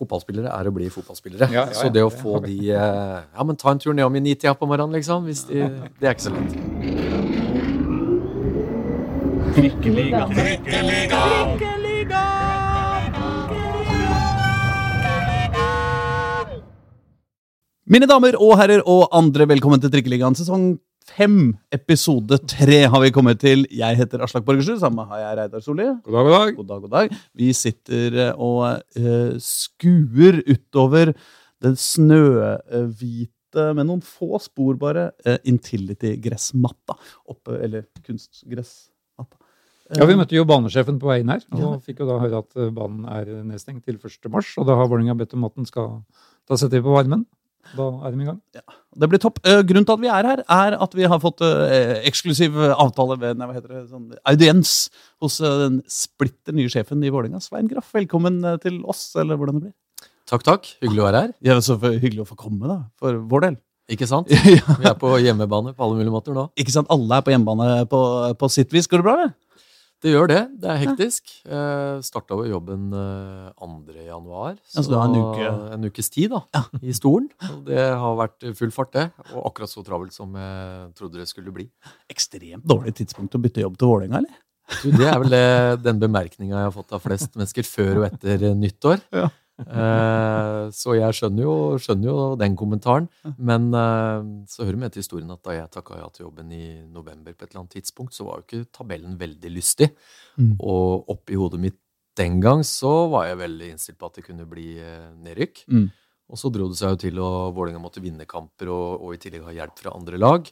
fotballspillere er å bli fotballspillere. Ja, ja, så det å få de eh, Ja, men ta en tur nedom i nitida på morgenen, liksom. Hvis de, det er ikke så lett. Mine damer og herrer og andre, velkommen til Trikkeligaen sesong fem, episode tre har vi kommet til. Jeg heter Aslak Borgersrud, sammen har jeg Reidar Solli. God dag, god dag. God dag, god dag. Vi sitter eh, og uh, skuer utover den snøhvite, med noen få spor bare, uh, Intility-gressmatta. Oppe, eller kunstgressmatta. Ja, Vi møtte jo banesjefen på veien her, og fikk jo da høre at banen er nedstengt til 1. mars. Og da har Vålerenga bedt om at den skal ta seg til på varmen. Da er de i gang. Det blir topp. Eh, grunnen til at vi er her, er at vi har fått eh, eksklusiv avtale ved nei, hva heter det, sånn, audiens hos eh, den splitter nye sjefen i Vålerenga, Svein Graff. Velkommen eh, til oss, eller hvordan det blir. Takk, takk. Hyggelig å være her. Ja, så hyggelig å få komme, da, for vår del. Ikke sant? ja, Vi er på hjemmebane på alle mulige måter nå. ikke sant? Alle er på hjemmebane på, på sitt vis. Går det bra, eller? Det gjør det. Det er hektisk. Ja. Starta jo jobben eh, 2. januar. Så altså, en uke- en ukes tid da, i stolen. Og det har vært full fart, det. Og akkurat så travelt som jeg trodde det skulle bli. Ekstremt dårlig tidspunkt å bytte jobb til Vålerenga, eller? Du, det er vel det, den bemerkninga jeg har fått av flest mennesker før og etter eh, nyttår. Ja. Eh, så jeg skjønner jo, skjønner jo den kommentaren. Men eh, så hører med til historien at da jeg takka ja til jobben i november, på et eller annet tidspunkt, så var jo ikke tabellen veldig lystig. Mm. Og oppi hodet mitt den gang så var jeg veldig innstilt på at det kunne bli eh, nedrykk. Mm. Og så dro det seg jo til, og Vålerenga måtte vinne kamper og, og i tillegg ha hjelp fra andre lag.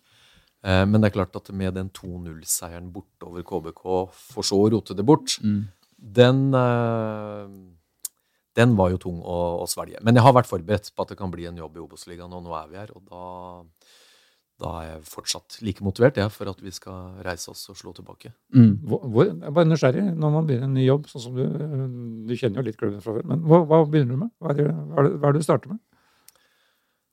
Eh, men det er klart at med den 2-0-seieren bortover KBK, for så å rote det bort, Mm. den, eh, den var jo tung å, å svelge. Men jeg har vært forberedt på at det kan bli en jobb i Obos-ligaen, og nå er vi her. Og da, da er jeg fortsatt like motivert jeg, for at vi skal reise oss og slå tilbake. Mm. Hvor, hvor, jeg er bare nysgjerrig når man begynner en ny jobb, sånn som du Du kjenner jo litt klubben fra før. Men hva, hva begynner du med? Hva er, det, hva, er det, hva er det du starter med?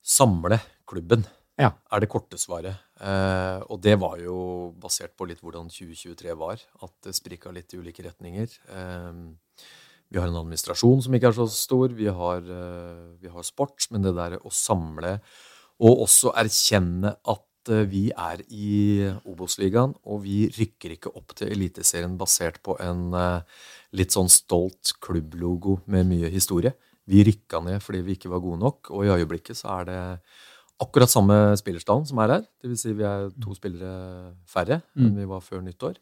Samle klubben Ja. er det korte svaret. Eh, og det var jo basert på litt hvordan 2023 var. At det sprika litt i ulike retninger. Eh, vi har en administrasjon som ikke er så stor. Vi har, eh, vi har sport. Men det der å samle og også erkjenne at eh, vi er i Obos-ligaen, og vi rykker ikke opp til Eliteserien basert på en eh, litt sånn stolt klubblogo med mye historie. Vi rykka ned fordi vi ikke var gode nok, og i øyeblikket så er det akkurat samme spillerstallen som er her. Det vil si vi er to spillere færre enn vi var før nyttår.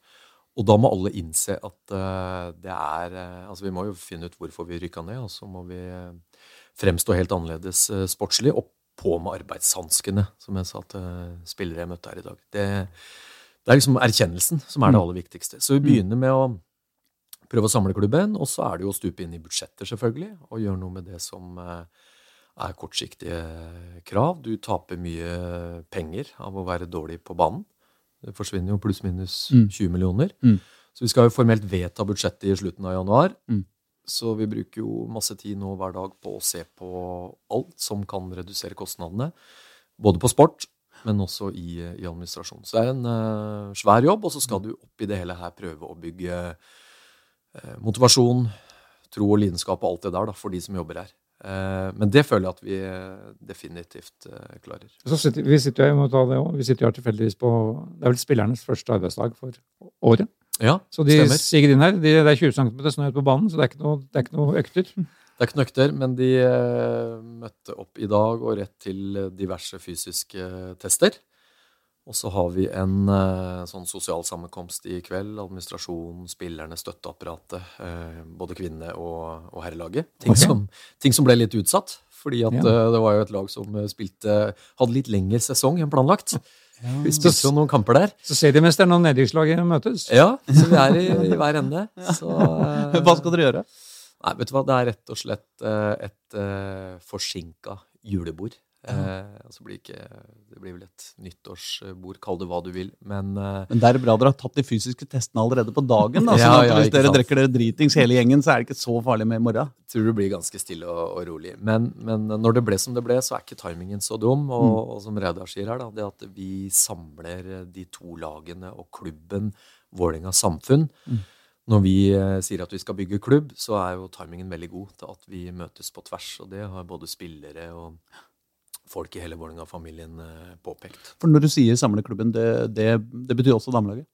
Og da må alle innse at eh, det er eh, Altså, vi må jo finne ut hvorfor vi rykka ned, og så må vi eh, fremstå helt annerledes sportslig. Og på med arbeidshanskene, som jeg sa til spillere jeg møtte her i dag. Det, det er liksom erkjennelsen som er det aller viktigste. Så vi begynner med å prøve å samle klubben, og så er det jo å stupe inn i budsjetter, selvfølgelig, og gjøre noe med det som er kortsiktige krav. Du taper mye penger av å være dårlig på banen. Det forsvinner jo pluss-minus Mm. 20 millioner. Mm. Så vi skal jo formelt vedta budsjettet i slutten av januar. Mm. Så vi bruker jo masse tid nå hver dag på å se på alt som kan redusere kostnadene. Både på sport, men også i, i administrasjon. Så det er en uh, svær jobb, og så skal du oppi det hele her prøve å bygge uh, motivasjon, tro og lidenskap og alt det der da, for de som jobber her. Eh, men det føler jeg at vi eh, definitivt eh, klarer. Så sitter, vi sitter jo det også, vi sitter jo tilfeldigvis på Det er vel spillernes første arbeidsdag for året. Ja, Så de stemmer. siger inn her. De, det er 20 cm snø ute på banen, så det er ikke noe, det er ikke noe økter. Det er ikke noe økter, men de møtte opp i dag og rett til diverse fysiske tester. Og så har vi en eh, sånn sosial sammenkomst i kveld. Administrasjon, spillerne, støtteapparatet. Eh, både kvinne- og, og herrelaget. Ting, okay. som, ting som ble litt utsatt. Fordi at Ja. eh, det var jo et lag som spilte Hadde litt lengre sesong enn planlagt. Vi spilte jo noen kamper der. Så seriemesteren og nedrykkslaget møtes. Ja, så vi er i, i hver ende. Så, Hva skal dere gjøre? Nei, vet du hva, det er rett og slett et uh, forsinka julebord. Eh, altså blir ikke, det blir vel et nyttårsbord, kall det hva du vil. Men eh, Men det er bra dere har tatt de fysiske testene allerede på dagen. Da, sånn at ja, hvis dere sant. drikker dere dritings hele gjengen, så er det ikke så farlig med i morgen. tror det blir ganske stille og, og rolig. Men, men når det ble som det ble, så er ikke timingen så dum. Og, og som Reidar sier her, da, det at vi samler de to lagene og klubben Vålerenga samfunn, når vi eh, sier at vi skal bygge klubb, så er jo timingen veldig god til at vi møtes på tvers. Og det har både spillere og folk i hele Vålerenga-familien eh, påpekt. For når du sier samleklubben, det, det, det betyr også damelaget?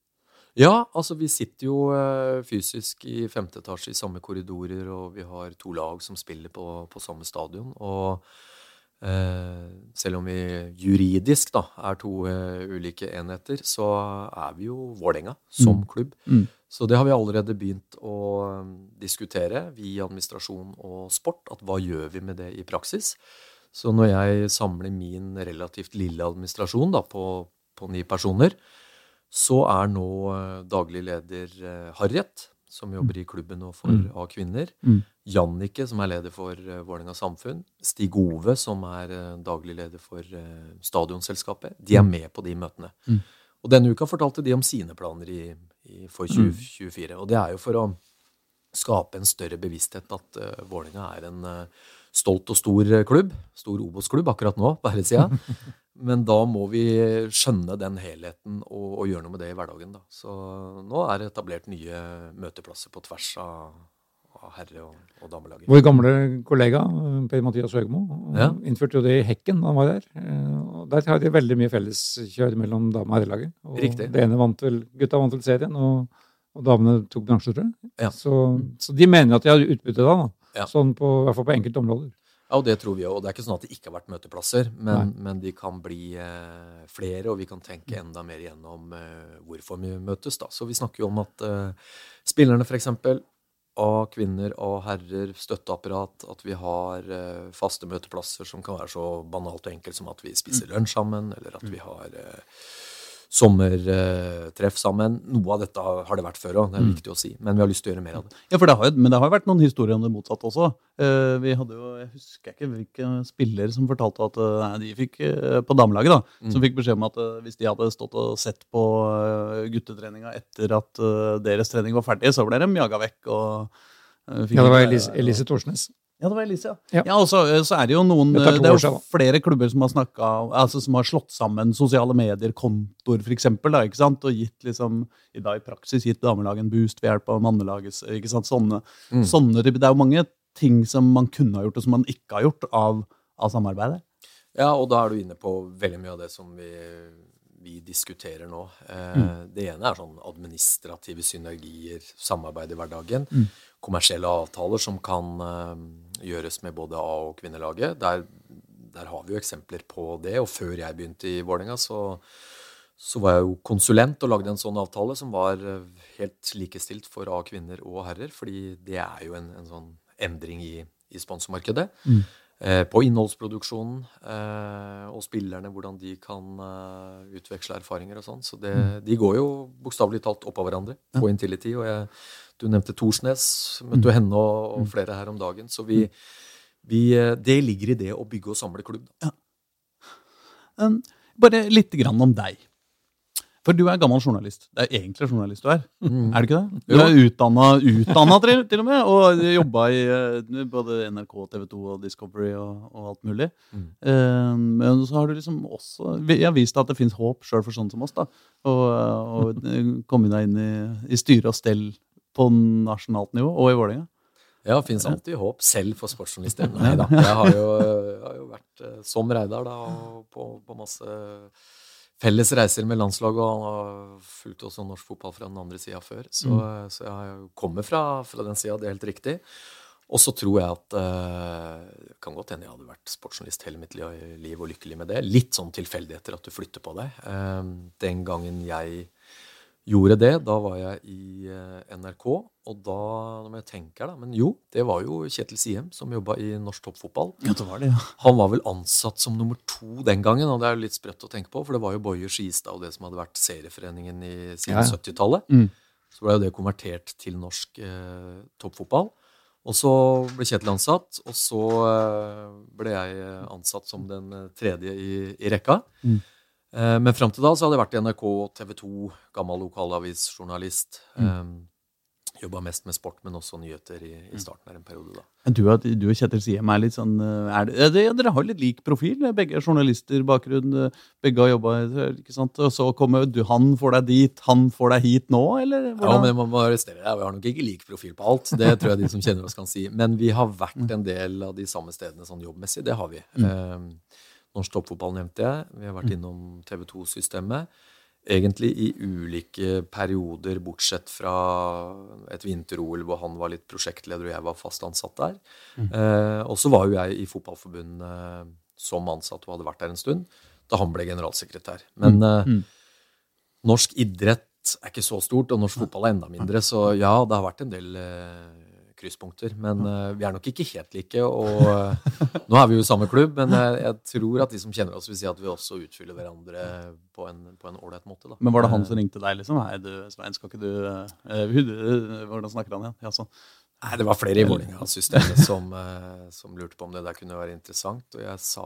Ja, altså vi sitter jo eh, fysisk i femte etasje i samme korridorer, og vi har to lag som spiller på, på samme stadion. Og eh, selv om vi juridisk da er to eh, ulike enheter, så er vi jo Vålerenga som Mm. klubb. Mm. Så det har vi allerede begynt å um, diskutere, vi i administrasjon og sport, at hva gjør vi med det i praksis? Så når jeg samler min relativt lille administrasjon da, på, på ni personer, så er nå eh, daglig leder eh, Harriet, som jobber i klubben og for Mm. A-kvinner. Mm. Jannicke, som er leder for uh, Vålerenga Samfunn. Stig Ove, som er eh, daglig leder for eh, Stadionselskapet. De er med på de møtene. Mm. Og denne uka fortalte de om sine planer i, i, for Mm. 2024. Og det er jo for å skape en større bevissthet at uh, Vålerenga er en eh, stolt og stor eh, klubb. Stor Obos-klubb akkurat nå, på herresida. Men da må vi skjønne den helheten og, og gjøre noe med det i hverdagen. Da. Så nå er det etablert nye møteplasser på tvers av, av herre- og, og damelaget. Vår gamle kollega Per-Mathias Høgmo Ja. innførte jo det i Hekken da han var der. Eh, og Der har de veldig mye felleskjør mellom dame- og herrelaget. Og Riktig. Det ene vant vel, Gutta vant vel serien, og, og damene tok bransje, tror jeg. Ja. Så, så de mener at de har utbytte da, da. Ja. Sånn på, i hvert fall på enkelte områder. Ja, og det tror vi òg. Og det er ikke sånn at det ikke har vært møteplasser, men, men de kan bli eh, flere, og vi kan tenke enda mer igjennom eh, hvorfor vi møtes. da. Så vi snakker jo om at eh, spillerne f.eks. av kvinner og herrer, støtteapparat, at vi har eh, faste møteplasser som kan være så banalt og enkelt som at vi spiser lunsj sammen, eller at vi har eh, sommertreff sammen. Noe av dette har det vært før òg, det er viktig å si. Men vi har lyst til å gjøre mer av det. Ja, for det har Men det har jo vært noen historier om det motsatte også. Eh, vi hadde jo, Jeg husker ikke hvilke spillere som fortalte at eh, nei, de fikk eh, på damelaget da, Mm. som fikk beskjed om at hvis de hadde stått og sett på guttetreninga etter at deres trening var ferdig, så ble de jaga vekk. og Ja, det var Elise, Elise Thorsnes. Ja, det var Elise, ja. Ja. ja. og så, så er det jo noen Det er jo flere klubber som har snakket, altså som har slått sammen sosiale medier, kontoer f.eks., ikke sant, og gitt liksom i dag i praksis gitt damelaget en boost ved hjelp av mannelaget. ikke sant, sånne, Mm. sånne Det er jo mange ting som man kunne ha gjort, og som man ikke har gjort av, av samarbeidet. Ja, og da er du inne på veldig mye av det som vi, vi diskuterer nå. Eh, Mm. Det ene er sånn administrative synergier, samarbeid i hverdagen. Mm. Kommersielle avtaler som kan eh, gjøres med både A- og kvinnelaget. Der, der har vi jo eksempler på det. Og før jeg begynte i Vålerenga, så, så var jeg jo konsulent og lagde en sånn avtale som var eh, helt likestilt for A, kvinner og herrer. Fordi det er jo en, en sånn endring i, i sponsormarkedet Mm. Eh, på innholdsproduksjonen eh, og spillerne, hvordan de kan eh, utveksle erfaringer og sånn. Så det, de går jo bokstavelig talt oppå hverandre på Intility. Og jeg, du nevnte Thorsnes, møtte jo henne og, og flere her om dagen. Så vi, vi, det ligger i det å bygge og samle klubb. Ja. Um, bare litt grann om deg. For du er gammel journalist. Det er egentlig journalist du er. Mm. Er det ikke det? Du Jo. er utdanna, utdanna til, til og med, og jobba i eh, både NRK, TV 2 og Discovery og, og alt mulig. Mm. Eh, men så har du liksom også Jeg har vist deg at det fins håp sjøl for sånne som oss. da, Og, og komme deg inn i, i styre og stell på nasjonalt nivå, og i Vålerenga. Ja, det fins alltid håp, selv for sportsjournalister. Nei da. Jeg har jo, jeg har jo vært eh, som Reidar da, og på, på masse felles reiser med landslaget, og har også norsk fotball fra den andre sida før. Så, så jeg kommer fra, fra den sida, det er helt riktig. Og så tror jeg at eh, Det kan godt hende jeg hadde vært sportsjournalist hele mitt liv og lykkelig med det. Litt sånn tilfeldigheter at du flytter på deg. Eh, den gangen jeg gjorde det, da var jeg i eh, NRK, og da når jeg tenker da. Men jo, det var jo Kjetil Siem som jobba i norsk toppfotball. Ja, det var det, ja. Han var vel ansatt som nummer to den gangen, og det er jo litt sprøtt å tenke på, for det var jo Boje Skistad og det som hadde vært serieforeningen i, siden Ja, ja. 70-tallet. Mm. Så ble jo det konvertert til norsk eh, toppfotball. Og så ble Kjetil ansatt, og så eh, ble jeg ansatt som den eh, tredje i, i rekka. Mm. Eh, men fram til da så hadde jeg vært i NRK, TV 2, gammel lokalavisjournalist. Mm. Eh, jobba mest med sport, men også nyheter i, i starten av en periode. da. Du, du og Kjetil Siem er litt sånn eh, er det, er det, Dere har litt lik profil. Begge er journalister, bakgrunn. Begge har jobba ikke sant? Og så kommer du, han får deg dit, han får deg hit nå, eller? Hvordan? Ja, men man må arrestere deg. Vi har nok ikke lik profil på alt. Det tror jeg de som kjenner oss kan si. Men vi har vært en del av de samme stedene sånn jobbmessig. Det har vi. Eh, norsk toppfotball nevnte jeg. Vi har vært innom TV 2-systemet. Egentlig i ulike perioder, bortsett fra et vinter-OL hvor han var litt prosjektleder og jeg var fast ansatt der. Eh, og så var jo jeg i Fotballforbundet som ansatt og hadde vært der en stund da han ble generalsekretær. Men eh, norsk idrett er ikke så stort, og norsk fotball er enda mindre. Så ja, det har vært en del eh, krysspunkter. Men uh, vi er nok ikke helt like. Og uh, nå er vi jo i samme klubb, men jeg, jeg tror at de som kjenner oss, vil si at vi også utfyller hverandre på en ålreit måte. Da. Men var det han som ringte deg, liksom? Hei, du, Svein, skal ikke du uh, eh, Hvordan snakker han igjen? Ja, sånn. Nei, det var flere i Vålerenga-systemet som, eh, som lurte på om det der kunne være interessant. Og jeg sa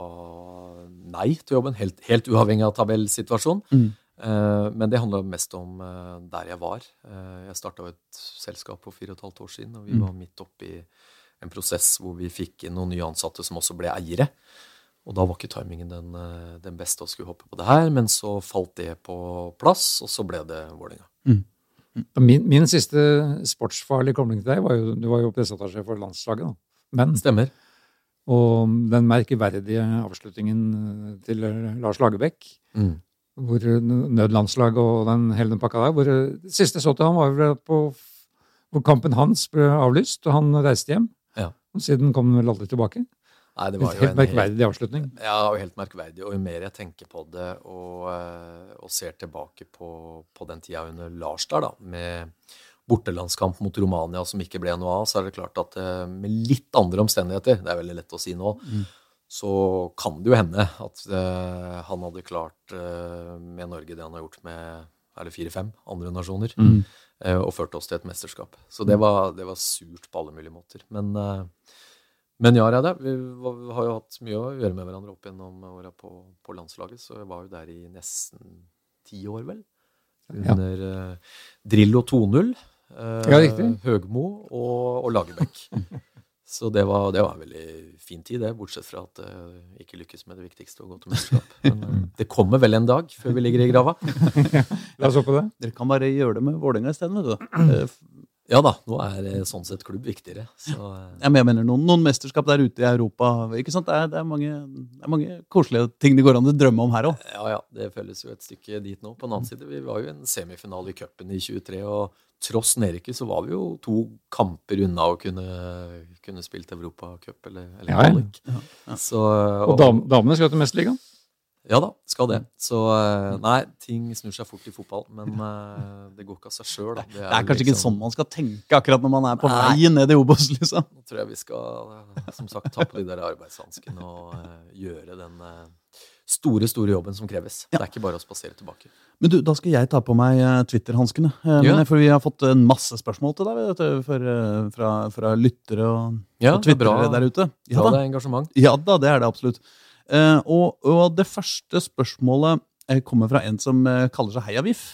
nei til jobben, helt, helt uavhengig av tabellsituasjonen. Mm. Eh, men det handla mest om eh, der jeg var. Eh, jeg starta et selskap for fire og et halvt år siden, og vi var midt oppi en prosess hvor vi fikk inn noen nye ansatte som også ble eiere. Og da var ikke timingen den, den beste å skulle hoppe på det her, men så falt det på plass, og så ble det Vålerenga. Min, min siste sportsfarlige kobling til deg var jo Du var jo presseattaché for landslaget, da. Men, Stemmer. og den merkeverdige avslutningen til Lars Lagerbäck, Mm. Hvor nødlandslag og den hele den pakka der hvor eh, Det siste jeg så til ham, var vel på hvor kampen hans ble avlyst, og han reiste hjem. Ja. Og siden kom han vel aldri tilbake. Nei, det var jo Helt en helt avslutning. Ja, og helt merkverdig. Og jo mer jeg tenker på det og, eh, og ser tilbake på, på den tida under Lars der, da, med bortelandskamp mot Romania som ikke ble noe av, så er det klart at eh, med litt andre omstendigheter, det er veldig lett å si nå, så kan det jo hende at uh, han hadde klart uh, med Norge det han har gjort med er det fire-fem andre nasjoner, eh, og ført oss til et mesterskap. Så det var, det var surt på alle mulige måter. Men men ja, Reidar, vi vi har jo hatt mye å gjøre med hverandre opp gjennom åra på, på landslaget, så jeg var jo der i nesten ti år, vel. Under Drillo 2-0, eh, Ja. Høgmo og, og Lagerbäck. så det var, det var en veldig fin tid, det, bortsett fra at det ikke lykkes med det viktigste, å gå til mesterskap. Men eh, det kommer vel en dag før vi ligger i grava. La oss håpe det. Dere kan bare gjøre det med Vålerenga isteden, vet du. Ja da, nå er eh, sånn sett klubb viktigere. Så eh, Jeg mener noen, noen mesterskap der ute i Europa. ikke sant? Det er, det er, mange, det er mange koselige ting det går an å drømme om her òg. Ja, ja, det føles jo et stykke dit nå. På den annen side, vi var jo i en semifinale i cupen i 23, og tross nedrykket så var vi jo to kamper unna å kunne, kunne spilt Europacup eller, eller Ja, ja. ja, Så, Og og damene skal til Mesterligaen. Ja da, skal det. Så eh, nei, ting snur seg fort i fotball, men eh, det går ikke av seg sjøl, Det, Det er kanskje ikke sånn man skal tenke akkurat når man er på Nei. vei ned i Obos, liksom. Nå tror jeg vi skal, eh, som sagt, ta på de der arbeidshanskene og uh, gjøre den uh, store, store jobben som kreves. Det er ikke bare å spasere tilbake. Men du, da skal jeg ta på meg Twitter-hanskene. Ja. For vi har fått en masse spørsmål til deg vet du, eh, fra, fra lyttere og, Ja, og er twittere der ute. Ja Bra da, det er engasjement. ja da, det er det absolutt. Eh, og, og det første spørsmålet eh, kommer fra en som eh, kaller seg Heiavif.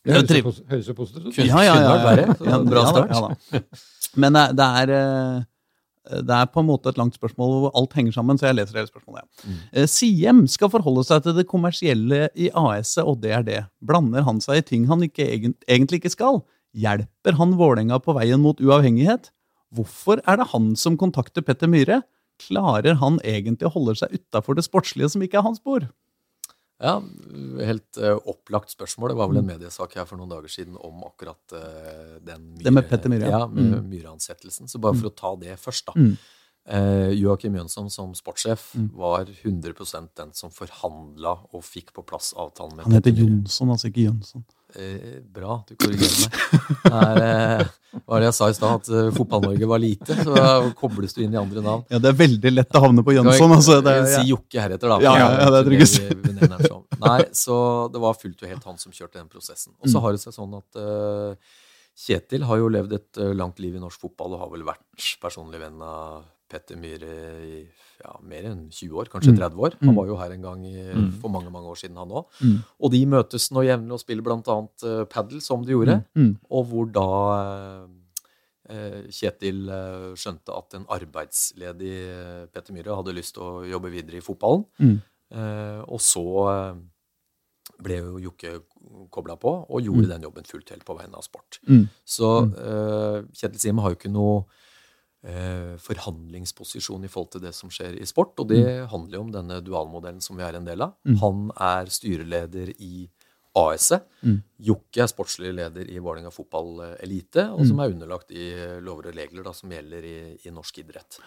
Det høres jo positivt ut. Ja, ja, ja, ja, bra start. ja. Men det, er det er på en måte et langt spørsmål hvor alt henger sammen, så jeg leser hele spørsmålet. Mm. Eh, Siem skal forholde seg til det kommersielle i AS-et, og det er det. Blander han seg i ting han ikke, egentlig ikke skal? Hjelper han Vålerenga på veien mot uavhengighet? Hvorfor er det han som kontakter Petter Myhre? Klarer han egentlig å holde seg utafor det sportslige som ikke er hans bord? Ja, helt uh, opplagt spørsmål. Det var vel en mediesak her for noen dager siden om akkurat uh, den Det med Petter Myhre, ja. Ja, Myhre-ansettelsen. Så bare for å ta det først, da. Mm. Eh, Joakim Jønsson som sportssjef Mm. var 100% den som forhandla og fikk på plass avtalen med Han heter Jonsson, altså ikke Jønsson. Eh, bra, du korrigerer meg. Det er, eh, var det jeg sa i stad? At uh, Fotball-Norge var lite. Så da kobles du inn i andre navn. Ja, Det er veldig lett å havne på Jønsson. Altså. Det, ja. si Jokke heretter, da. Ja, ja, ja, det er tryggest. Nei, så det var fullt og helt han som kjørte den prosessen. Og så Mm. har det seg sånn at uh, Kjetil har jo levd et eh, langt liv i norsk fotball og har vel vært personlig venn av Petter Myhre i ja, mer enn 20 år, kanskje 30 år. Han var jo her en gang i, for mange mange år siden, han òg. Mm. Og de møtes nå jevnlig og spiller bl.a. Uh, padel, som de gjorde. Mm. Og hvor da eh, Kjetil eh, skjønte at en arbeidsledig eh, Petter Myhre hadde lyst til å jobbe videre i fotballen. Mm. Eh, og så eh, ble jo Jokke kobla på og gjorde den jobben fullt helt på vegne av sport. Mm. Så eh, Kjetil Siem har jo ikke noe eh, forhandlingsposisjon i forhold til det som skjer i sport, og det handler jo om denne dualmodellen som vi er en del av. Mm. Han er styreleder i AS-et. Mm. Jokke er sportslig leder i Vålerenga fotball eh, elite, og som er underlagt i lover og regler da, som gjelder i, i norsk idrett.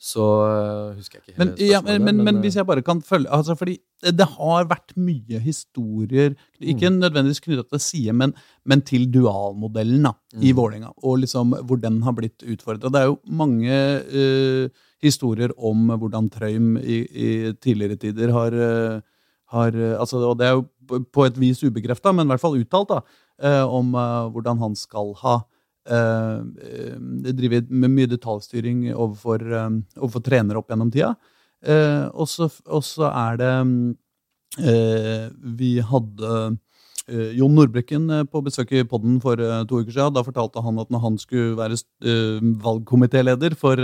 Så eh, husker jeg ikke Men, ja, men, men, eh, hvis jeg bare kan følge altså fordi Det har vært mye historier, ikke nødvendigvis knyttet til side, men, men til dualmodellen da, i Vålerenga. Og liksom hvor den har blitt utfordra. Det er jo mange uh, historier om hvordan Trøym i, i tidligere tider har, uh, har altså, Og det er jo på- et vis ubekrefta, men i hvert fall uttalt, da, om hvordan han skal ha eh, eh, driver med mye detaljstyring overfor, eh, overfor trenere opp gjennom tida. Og så er det Vi hadde Jon Nordbrekken på besøk i podden for to uker siden. Da fortalte han at når han skulle være valgkomitéleder for,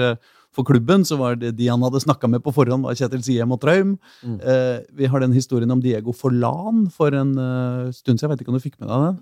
for klubben, så var det de han hadde snakka med på forhånd, var Kjetil Siem og Traum. Mm. Eh, vi har den historien om Diego Forlan for en uh, stund siden. Jeg vet ikke om du fikk med deg den?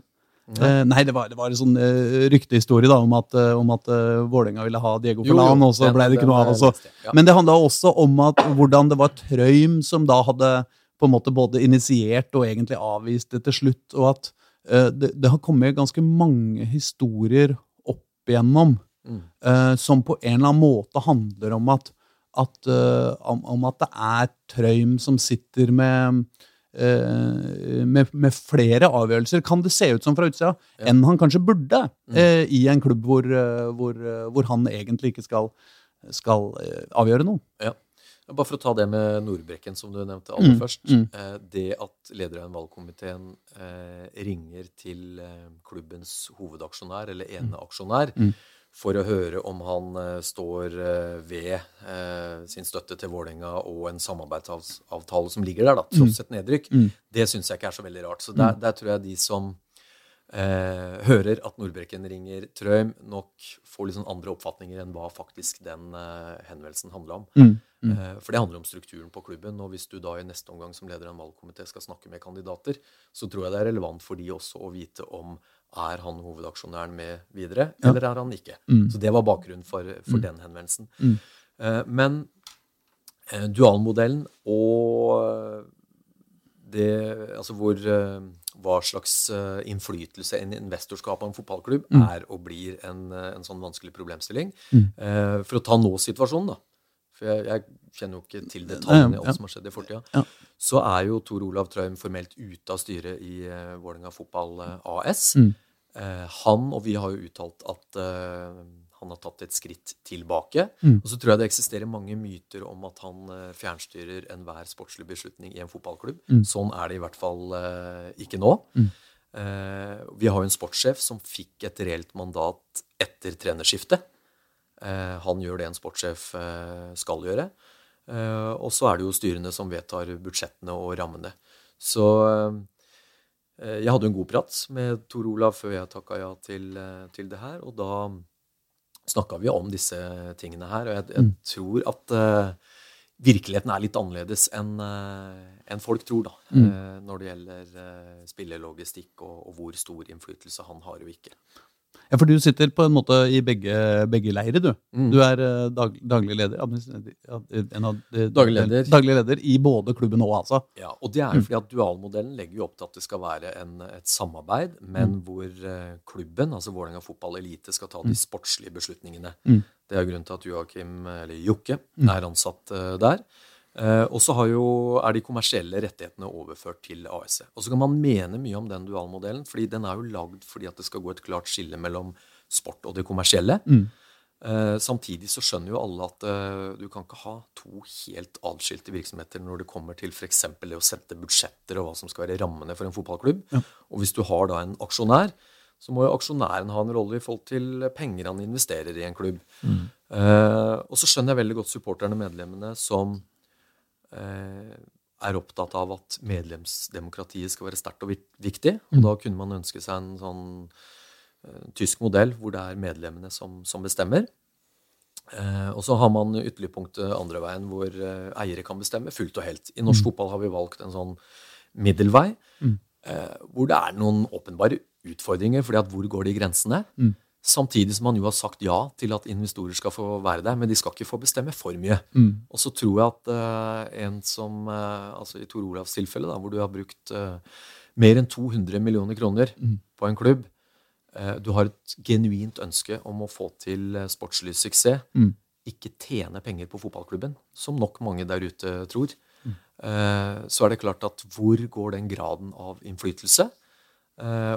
Eh, nei, det var, det var en sånn uh, ryktehistorie da, om at, uh, om at Vålerenga ville ha Diego Forlan, og så ble det ikke noe av. har Altså. ja. Men det handla også om at, hvordan det var Trøim som da hadde på en måte både initiert og egentlig avvist det til slutt. Og at uh, det, det har kommet ganske mange historier opp igjennom Mm. uh, som på en eller annen måte handler om at, at, uh, om, om at det er Trøim som sitter med, eh, med, med flere avgjørelser, kan det se ut som fra utsida, Ja. enn han kanskje burde Mm. eh, i en klubb hvor, eh, hvor, eh, hvor han egentlig ikke skal, skal eh, avgjøre noe. Ja, Bare for å ta det med Nordbrekken, som du nevnte aller Mm, først. mm. Eh, det at leder av valgkomiteen eh, ringer til eh, klubbens hovedaksjonær, eller eneaksjonær, Mm. For å høre om han eh, står eh, ved eh, sin støtte til Vålerenga og en samarbeidsavtale som ligger der, da, tross et nedrykk, Mm. det syns jeg ikke er så veldig rart. Så der, der tror jeg de som eh, hører at Nordbrekken ringer Trøim, nok får sånn andre oppfatninger enn hva faktisk den eh, henvendelsen handla om. Mm. Mm. Eh, For det handler om strukturen på klubben. Og hvis du da i neste omgang som leder av en valgkomité skal snakke med kandidater, så tror jeg det er relevant for de også å vite om er han hovedaksjonæren med videre, Ja. eller er han ikke. Mm. Så det var bakgrunnen for, for Mm. den henvendelsen. Mm. Eh, Men eh, dualmodellen og det, altså hvor, eh, hva slags eh, innflytelse en investor skal ha på en fotballklubb, Mm. er og blir en, eh, en sånn vanskelig problemstilling. Mm. Eh, For å ta nå-situasjonen, da. For jeg, jeg kjenner jo ikke til detaljene i alt som har skjedd i fortida. Ja. Så er jo Tor Olav Trøim formelt ute av styret i uh, Vålerenga Fotball eh, AS. Mm. Eh, han og vi har jo uttalt at han har tatt et skritt tilbake. Mm. Og så tror jeg det eksisterer mange myter om at han fjernstyrer enhver sportslig beslutning i en fotballklubb. Mm. Sånn er det i hvert fall eh, ikke nå. Mm. Eh, vi har jo en sportssjef som fikk et reelt mandat etter trenerskiftet. Eh, han gjør det en sportssjef eh, skal gjøre. Eh, og så er det jo styrene som vedtar budsjettene og rammene. Så jeg hadde en god prat med Tor Olav før jeg takka ja til, til det her. Og da snakka vi om disse tingene her. Og jeg, jeg Mm. tror at virkeligheten er litt annerledes enn enn folk tror, da. Mm. når det gjelder spillelogistikk og, og hvor stor innflytelse han har og ikke. Ja, for du sitter på en måte i begge, begge leirer, du. Mm. Du er eh, dag, daglig leder Daglig leder. daglig leder i både klubben og ASA. Ja, og det er jo fordi at dualmodellen legger jo opp til at det skal være en, et samarbeid, men hvor eh, klubben, altså Vålerenga fotball elite, skal ta de sportslige beslutningene. Mm. Det er grunnen til at Joakim, eller Jokke, er ansatt eh, der. Eh, og så er de kommersielle rettighetene overført til AS. Og så kan man mene mye om den dualmodellen, fordi den er jo lagd fordi at det skal gå et klart skille mellom sport og det kommersielle. Mm. Eh, samtidig så skjønner jo alle at eh, du kan ikke ha to helt adskilte virksomheter når det kommer til f.eks. det å sette budsjetter og hva som skal være rammene for en fotballklubb. Ja. Og hvis du har da en aksjonær, så må jo aksjonæren ha en rolle i forhold til penger han investerer i en klubb. Eh, og så skjønner jeg veldig godt supporterne, og medlemmene, som er opptatt av at medlemsdemokratiet skal være sterkt og viktig. Og da kunne man ønske seg en sånn eh, tysk modell hvor det er medlemmene som, som bestemmer. Eh, og så har man ytterligpunktet andre veien, hvor eh, eiere kan bestemme fullt og helt. I norsk fotball har vi valgt en sånn middelvei, eh, hvor det er noen åpenbare utfordringer. fordi at hvor går de grensene? Samtidig som man jo har sagt ja til at investorer skal få være der, men de skal ikke få bestemme for mye. Og så tror jeg at uh, en som uh, altså I Tor Olavs tilfelle, da, hvor du har brukt uh, mer enn 200 millioner kroner på en klubb, du har et genuint ønske om å få til sportslig suksess, ikke tjene penger på fotballklubben, som nok mange der ute tror, eh, så er det klart at hvor går den graden av innflytelse?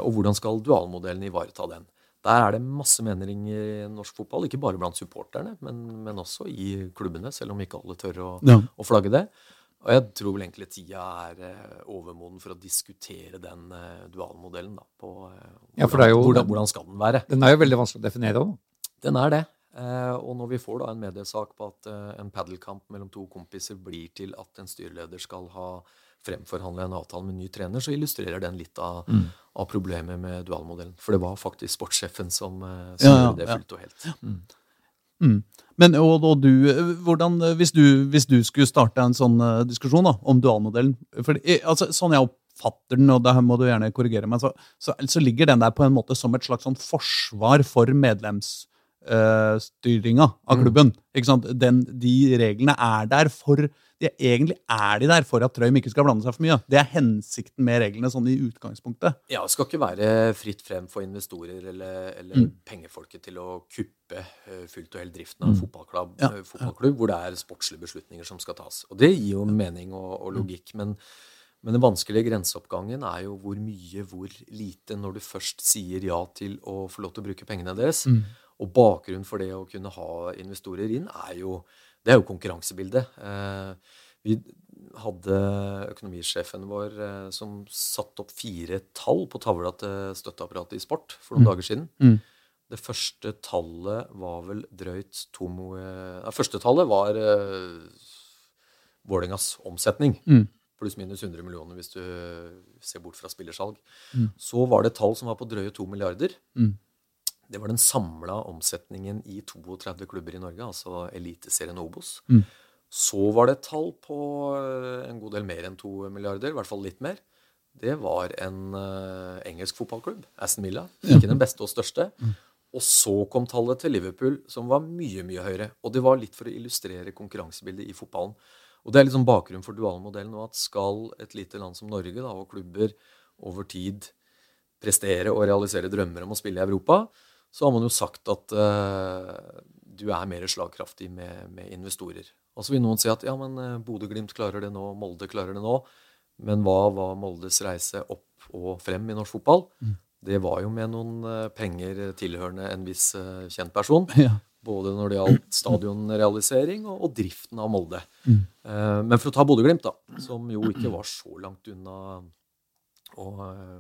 Og hvordan skal dualmodellen ivareta den? Der er det masse meninger i norsk fotball, ikke bare blant supporterne, men, men også i klubbene, selv om ikke alle tør å, Ja. å flagge det. Og jeg tror vel egentlig tida er eh, overmoden for å diskutere den eh, dualmodellen. Da, på eh, Ja, er jo- hvordan, hvordan skal den være? Den er jo veldig vanskelig å definere òg. Den er det. Og når vi får da en mediesak på at en padelkamp mellom to kompiser blir til at en styreleder skal ha fremforhandla en avtale med en ny trener, så illustrerer den litt av, Mm. av problemet med dualmodellen. For det var faktisk sportssjefen som, eh, som ja, gjorde det fullt og helt. Mm. Men og, og du, eh, hvordan, eh, hvis, du, hvis du skulle starte en sånn diskusjon da, om dualmodellen for, altså, Sånn jeg oppfatter den, og det her må du gjerne korrigere meg, så, så, så ligger den der på en måte som et slags sånn forsvar for medlemsstyringa av klubben. Ikke sant? Den, de reglene er der for de, Egentlig er de der for at Trøim ikke skal blande seg for mye. Det er hensikten med reglene sånn i utgangspunktet. Ja, det skal ikke være fritt frem for investorer eller, eller Mm. pengefolket til å kuppe eh, fullt og helt driften av en fotballklubb, Ja, eh, fotballklubb hvor det er sportslige beslutninger som skal tas. Og det gir jo mening og, og logikk. Men, men den vanskelige grenseoppgangen er jo hvor mye, hvor lite, når du først sier ja til å få lov til å bruke pengene deres. Og bakgrunnen for det å kunne ha investorer inn, er jo, det er jo konkurransebildet. Eh, vi hadde økonomisjefen vår eh, som satte opp fire tall på tavla til støtteapparatet i sport for noen dager siden. Mm. Det første tallet var vel drøyt to eh, Nei, første tallet var uh, Vålerengas omsetning. Mm. Pluss-minus 100 millioner hvis du ser bort fra spillersalg. Så var det et tall som var på drøye to milliarder. Mm. Det var den samla omsetningen i 32 klubber i Norge, altså Eliteserien Obos. Mm. Så var det et tall på eh, en god del mer enn to milliarder, i hvert fall litt mer. Det var en uh, engelsk fotballklubb, Aston Villa. Ikke den beste og største. Og så kom tallet til Liverpool, som var mye, mye høyere. Og det var litt for å illustrere konkurransebildet i fotballen. Og det er liksom bakgrunnen for dualmodellen. Og at skal et lite land som Norge da, og klubber over tid prestere og realisere drømmer om å spille i Europa, så har man jo sagt at uh, du er mer slagkraftig med, med investorer. Og så vil noen si at ja, men uh, Bodø-Glimt klarer det nå, Molde klarer det nå. Men hva var Moldes reise opp og frem i norsk fotball? Det var jo med noen eh, penger tilhørende en viss uh, kjent person. Ja. Både når det gjaldt stadionrealisering og, og driften av Molde. Eh, men for å ta Bodø-Glimt, da, som jo ikke var så langt unna å,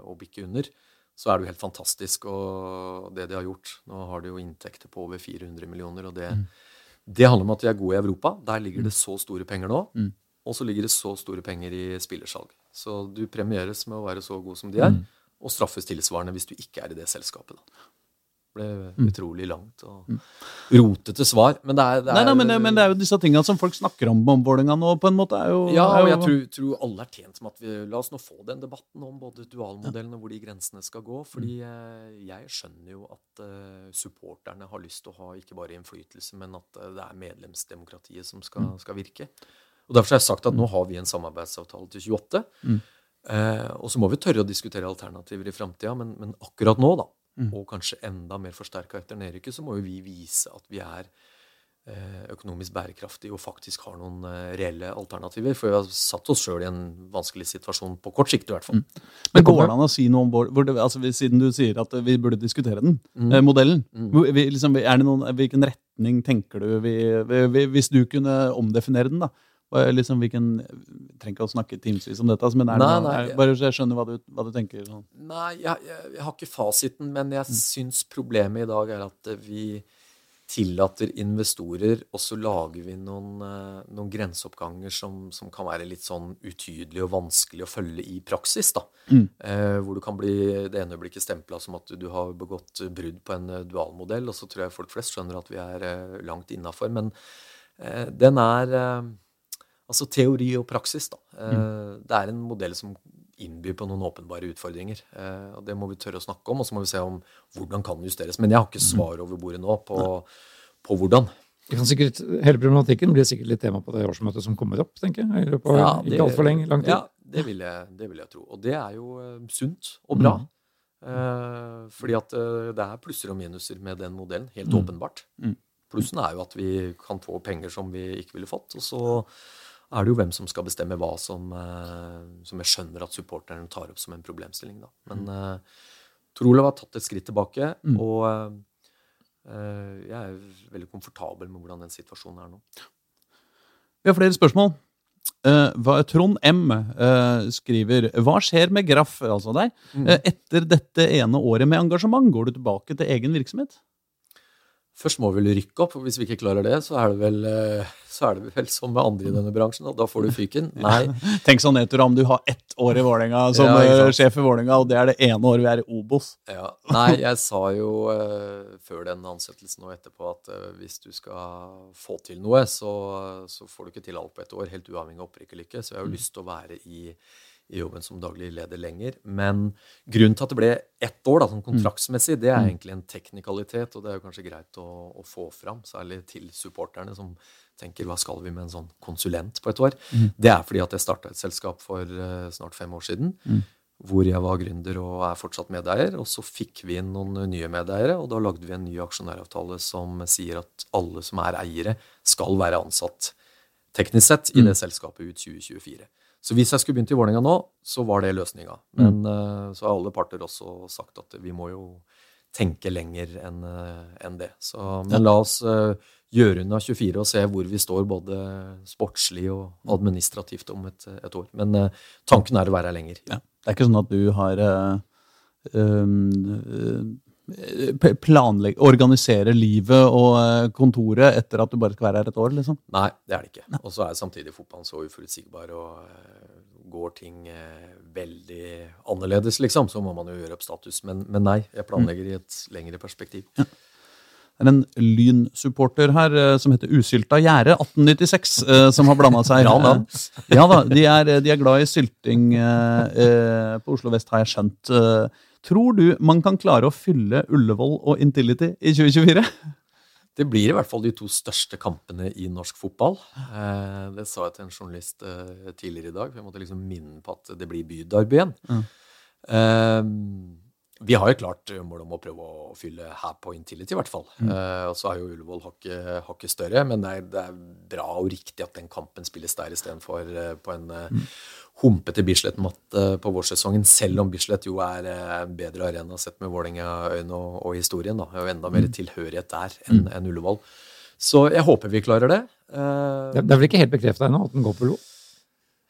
å bikke under, så er det jo helt fantastisk og det de har gjort. Nå har de jo inntekter på over 400 millioner, og det, det handler om at de er gode i Europa. Der ligger det så store penger nå. Og så ligger det så store penger i spillersalg. Så du premieres med å være så god som de er, og straffes tilsvarende hvis du ikke er i det selskapet. Da. Det ble utrolig langt og rotete svar. Men det er, det er Nei, nei, men, men det er jo disse tingene som folk snakker om om Vålerenga nå, på en måte. jo... Ja, og jeg tror, tror alle er tjent med at vi La oss nå få den debatten om både dualmodellen og hvor de grensene skal gå. Fordi eh, jeg skjønner jo at eh, supporterne har lyst til å ha ikke bare innflytelse, men at eh, det er medlemsdemokratiet som skal, skal virke. Og Derfor har jeg sagt at nå har vi en samarbeidsavtale til 28. Eh, og så må vi tørre å diskutere alternativer i framtida, men, men akkurat nå, da, og kanskje enda mer forsterka etter nedrykket, så må jo vi vise at vi er eh, økonomisk bærekraftige og faktisk har noen eh, reelle alternativer. For vi har satt oss sjøl i en vanskelig situasjon, på kort sikt i hvert fall. Men går det an å si noe om det, altså, Siden du sier at vi burde diskutere den, eh, modellen. Mm. Vi, liksom, det noen, hvilken retning tenker du vi, vi, Hvis du kunne omdefinere den, da? Hva vi kan, trenger ikke å snakke timevis om dette, altså, men er Nei, noe, er, bare så jeg skjønner hva du, hva du tenker. Sånn. Nei, jeg, jeg, jeg har ikke fasiten, men jeg syns problemet i dag er at eh, vi tillater investorer, og så lager vi noen, eh, noen grenseoppganger som, som, kan være litt sånn utydelige og vanskelig å følge i praksis. da. Mm. Eh, hvor du kan bli det ene øyeblikket stempla som at du har begått brudd på en eh, dualmodell, og så tror jeg folk flest skjønner at vi er eh, langt innafor. Men eh, den er eh, altså teori og praksis. da. Mm. Det er en modell som innbyr på noen åpenbare utfordringer. Eh, og Det må vi tørre å snakke om, og så må vi se om hvordan kan det justeres. Men jeg har ikke svar over bordet nå på, på hvordan. Sikkert, hele problematikken blir sikkert litt tema på det årsmøtet som kommer opp, tenker jeg. På, ja, det, ikke altfor lang tid. Ja, det vil, jeg, det vil, jeg, tro. Og det er jo uh, sunt og bra. Mm. Eh, fordi at det er plusser og minuser med den modellen, helt mm. åpenbart. Mm. Plussen er jo at vi kan få penger som vi ikke ville fått. Og så er det jo hvem som skal bestemme hva som, eh, som jeg skjønner at supporterne tar opp som en problemstilling. Da. Men mm. uh, Tor Olav har tatt et skritt tilbake, mm. og uh, jeg er veldig komfortabel med hvordan den situasjonen er nå. Vi har flere spørsmål. Trond M skriver Hva skjer med Graff, altså deg, mm. etter dette ene året med engasjement? Går du tilbake til egen virksomhet? Først må vi vel rykke opp, og hvis vi ikke klarer det, så er det vel, eh, så er det vel som med andre i denne bransjen, og da får du fyken. Nei. Tenk sånn nedtur om du har ett år i Vålerenga som ja, eh, sjef i Vålerenga, og det er det ene året vi er i Obos. Ja. Nei, jeg sa jo uh, før den ansettelsen og etterpå at uh, hvis du skal få til noe, så, så, får du ikke til alt på ett år, helt uavhengig av opprykk eller ikke. Så jeg har jo mm. lyst til å være i i jobben som daglig leder lenger. Men grunnen til at det ble ett år da, sånn kontraktsmessig, det er mm. egentlig en teknikalitet, og det er jo kanskje greit å, å, få fram, særlig til supporterne som tenker hva skal vi med en sånn konsulent på et år? Mm. Det er fordi at jeg starta et selskap for uh, snart fem år siden. Mm. Hvor jeg var gründer og er fortsatt medeier. Og så fikk vi inn noen nye medeiere, og da lagde vi en ny aksjonæravtale som sier at alle som er eiere, skal være ansatt teknisk sett i mm. det selskapet ut 2024. Så hvis jeg skulle begynt i Vålerenga nå, så var det løsninga. Men mm. uh, så har alle parter også sagt at vi må jo tenke lenger enn uh, en det. Så, men la oss uh, gjøre unna 24 og se hvor vi står både sportslig og administrativt om et, et år. Men tanken er å være her lenger. Ja. Det er ikke sånn at du har um, planlegge, organisere livet og kontoret etter at du bare skal være her et år? liksom? Nei, det er det ikke. Og så er samtidig fotballen så uforutsigbar, og går ting veldig annerledes, liksom, så må man jo gjøre opp status. Men, men nei, jeg planlegger i et lengre perspektiv. Ja. Det er en Lyn-supporter her som heter Usylta gjerde 1896, som har blanda seg ja, da. ja da, de er, de er, glad i sylting på Oslo vest, har jeg skjønt. Tror du man kan klare å fylle Ullevål og Intility i 2024? Det blir i hvert fall de to største kampene i norsk fotball. Eh, det sa jeg til en journalist eh, tidligere i dag. for Jeg måtte liksom minne på at det blir bydarby igjen. Mm. Vi har jo klart målet om å prøve å fylle her på Intility, i hvert fall. Mm. Uh, og så er jo Ullevål hakket, hakket større, men det er, det er, bra og riktig at den kampen spilles der istedenfor uh, på en uh, mm. Humpete Bislett-matte på vårsesongen, selv om Bislett jo er en bedre arena sett med Vålerenga-øyne og, og, historien. da, og enda mer mm. tilhørighet der enn mm. en Ullevål. Så jeg håper vi klarer det. det, er vel ikke helt bekrefta ennå at den går på Lo?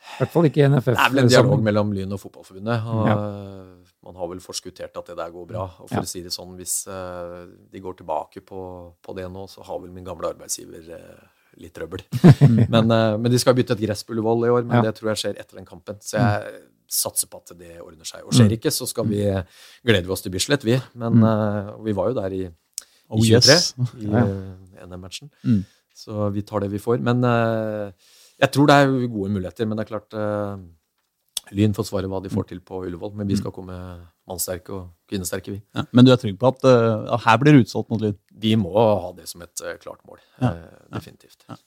I hvert fall ikke i NFF. Det er vel en dialog mellom Lyn og Fotballforbundet. og ja man har vel forskuttert at det der går bra. Og for ja. å si det sånn, hvis de går tilbake på, på, det nå, så har vel min gamle arbeidsgiver litt trøbbel. men, uh, men, de skal bytte et gress på Ullevål i år, men ja. det tror jeg skjer etter den kampen. Så jeg mm. satser på at det ordner seg. Og skjer mm. ikke, så skal vi glede oss til Bislett, vi. Men uh, vi var jo der i, i 23 yes. i ja. NM-matchen. Mm. Så vi tar det vi får. Men jeg tror det er gode muligheter. Men det er klart Lyn får svare hva de får til på Ullevål, men vi skal komme mannsterke og kvinnesterke, vi. Ja, men du er trygg på at uh, her blir det utsolgt mot Lyn? Vi må ha det som et uh, klart mål. Ja. Uh, definitivt. Ja.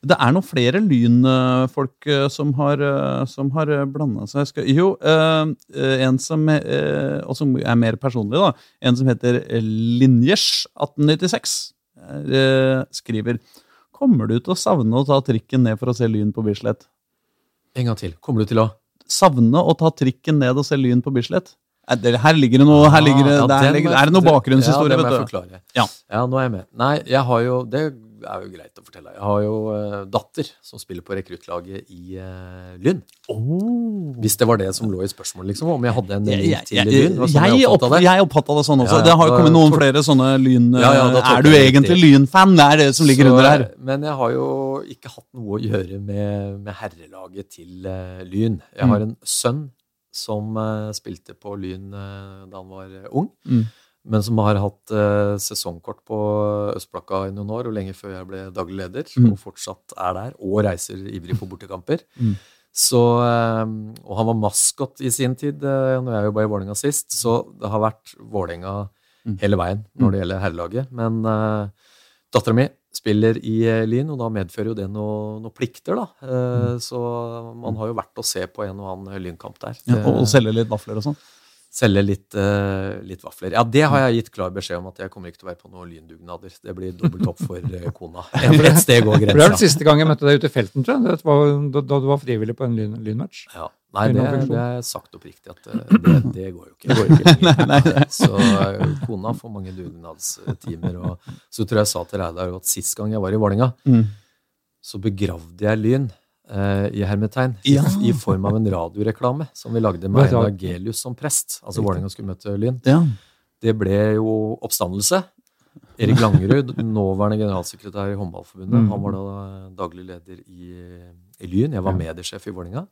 Det er noen flere Lyn-folk som har, som har blanda seg skal, Jo, en som, og som er mer personlig, da. En som heter Linjers1896, skriver Kommer du til å savne å ta trikken ned for å se Lyn på Bislett? En gang til. Kommer du til å savne å ta trikken ned og se Lyn på Bislett. Her ligger det noe, her ligger det, ja, der, er det noe bakgrunnshistorie. Ja, det må jeg forklare. Ja. ja, nå er jeg med. Nei, jeg har jo Det er jo greit å fortelle. Jeg har jo uh, datter som spiller på rekruttlaget i uh, Lyn. Oh. Hvis det var det som lå i spørsmålet, liksom, om jeg hadde en Jeg, til jeg, Lyn. jeg, jeg oppfatta det sånn også. Ja, det har jo kommet noen tor- flere sånne lyn... Ja, ja, er du egentlig lynfan? Det er det som ligger Så, under her. Men jeg har jo ikke hatt noe å gjøre med, med herrelaget til uh, Lyn. Jeg Mm. har en sønn som uh, spilte på Lyn uh, da han var eh, ung. Mm. Men som har hatt eh, sesongkort på Østblakka i noen år, og lenge før jeg ble daglig leder. Mm. Og fortsatt er der, og reiser ivrig på bortekamper. Mm. Så, eh, og han var maskot i sin tid eh, når jeg jobba i Vålerenga sist, så det har vært Vålerenga Mm. hele veien når det gjelder herrelaget. Men eh, dattera mi spiller i eh, Lyn, og da medfører jo det noen noe plikter, da. Eh, Så man har jo vært å se på en og annen Lynkamp der. Ja, og, og selge litt vafler og sånn. Selge litt, uh, litt vafler. Ja, det har jeg gitt klar beskjed om at jeg kommer ikke til å være på noen lyndugnader. Det blir dobbelt opp for uh, kona. Et sted går grensa. Det er den siste gang jeg møtte deg ute i felten, tror jeg. Var, da, da du var frivillig på en lyn, lynmatch. Ja. Nei, det, det er sagt oppriktig at eh, det, det går jo ikke. Går ikke. Nei, nei. Så kona får mange dugnadstimer. Og så tror jeg jeg sa til Reidar at sist gang jeg var i Vålerenga, Mm. så begravde jeg Lyn i hermetegn i, Ja. i form av en radioreklame som vi lagde med Einar? Gelius som prest. Altså Vålerenga skulle møte Lyn. Ja. Det ble jo oppstandelse. Erik Langerud, nåværende generalsekretær i Håndballforbundet, Mm. han var da daglig leder i, i Lyn. Jeg var mediesjef i Vålerenga.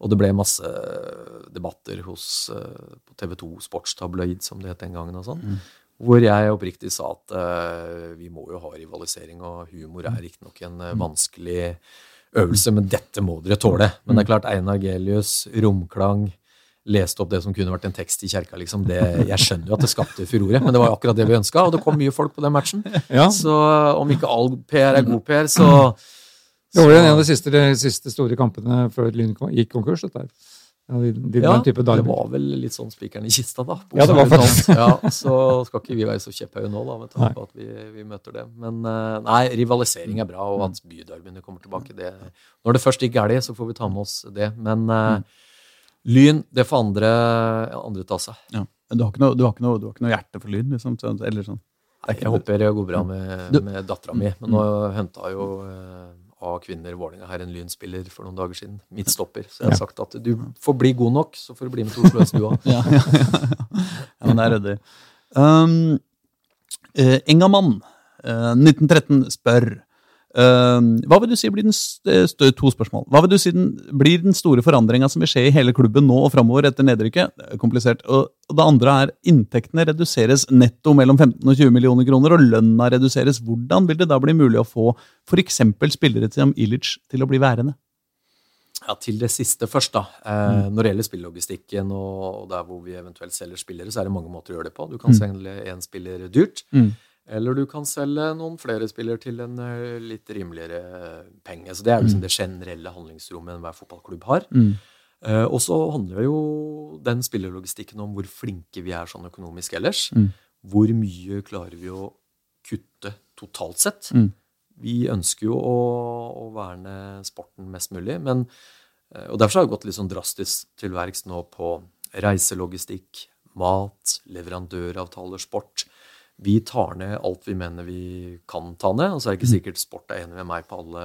Og det ble masse debatter hos eh, på TV 2 Sportstabloid, som det het den gangen, og sånn. Mm. Hvor jeg oppriktig sa at uh, vi må jo ha rivalisering, og humor er riktignok en Mm. uh, vanskelig øvelse, men dette må dere tåle. Men det er klart, Einar Gelius, romklang, leste opp det som kunne vært en tekst i kjerka, liksom. Det, jeg skjønner jo at det skapte furore, men det var jo akkurat det vi ønska, og det kom mye folk på den matchen. Ja, Så eh, om ikke all PR er god PR, så Det var jo en av de siste, de siste store kampene før Lyn gikk konkurs. dette her. Ja, de, de, Ja, den type det var vel litt sånn spikeren i kista, da. Ja, det var faktisk. Ja, så skal ikke vi være så kjepphøye nå, da, med tanke på at vi, vi møter det. Men eh, nei, rivalisering er bra, og at byderbyene kommer tilbake, det Når det først gikk galt, så får vi ta med oss det. Men mm. Lyn, det får andre, andre ta seg. Ja. Men du har, ikke noe, du, har ikke noe, du har ikke noe hjerte for lyn? Liksom, sånn- eller sånn. Nei, Jeg håper det går bra med, med dattera mi. Men nå henta jo eh, A kvinner Vålerenga her en Lyn-spiller for noen dager siden. Midtstopper. Så jeg har sagt at du får bli god nok, så får du bli med til Oslo S, du òg. Ja, ja, ja. ja, men det er ryddig. Um, eh, Engamann, eh, 1913, spør Hva vil du si blir den st st To spørsmål. Hva vil du si den, blir den store forandringa som vil skje i hele klubben nå og framover etter nedrykket? Er komplisert. Og, og det andre er inntektene reduseres netto mellom 15 og 20 millioner kroner, og lønna reduseres. Hvordan vil det da bli mulig å få f.eks. spillere som Ilic til å bli værende? Ja, Til det siste først, da. Eh, Når det gjelder spillelogistikken og, og der hvor vi eventuelt selger spillere, så er det mange måter å gjøre det på. Du kan Mm. selge én spiller dyrt, Mm. Eller du kan selge noen flere spillere til en eh, litt rimeligere eh, penge. Så det er liksom det generelle handlingsrommet enhver fotballklubb har. Mm. Eh, og så handler jo den spillerlogistikken om hvor flinke vi er sånn økonomisk ellers. Mm. Hvor mye klarer vi å kutte totalt sett? Mm. Vi ønsker jo å, å verne sporten mest mulig, men Og derfor har vi gått litt sånn drastisk til verks nå på reiselogistikk, mat, leverandøravtaler, sport. Vi tar ned alt vi mener vi kan ta ned. Og så er det ikke sikkert sport er enig med meg på alle,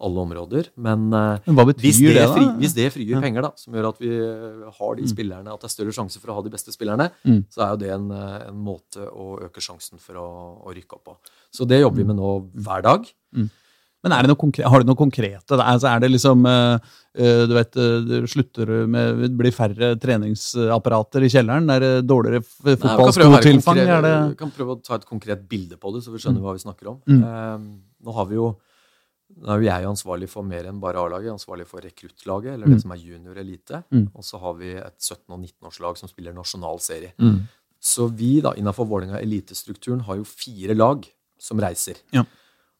alle områder. Men eh, Men hvis det, det, fri, hvis det frigjør Ja. penger, da, som gjør at vi eh, har de spillerne, at det er større sjanse for å ha de beste spillerne, Mm. så er jo det en, eh, en måte å øke sjansen for å, å rykke opp på. Så det jobber vi med nå hver dag. Men det noe konkre- har du noe konkrete? Altså, er det liksom eh, eh, Du vet, du det slutter med Det blir færre treningsapparater i kjelleren? Er det dårligere fotballskotilfang? konkret- det Vi kan prøve å ta et konkret bilde på det, så vi skjønner hva vi snakker om. Mm. Eh, nå har vi jo nå er jo jeg ansvarlig for mer enn bare A-laget. Ansvarlig for rekruttlaget, eller Mm. det som er junior elite. Mm. Og så har vi et 17- og 19-årslag som spiller nasjonal serie. Mm. Så vi da, innenfor Vålerenga elitestrukturen har jo fire lag som reiser. Ja.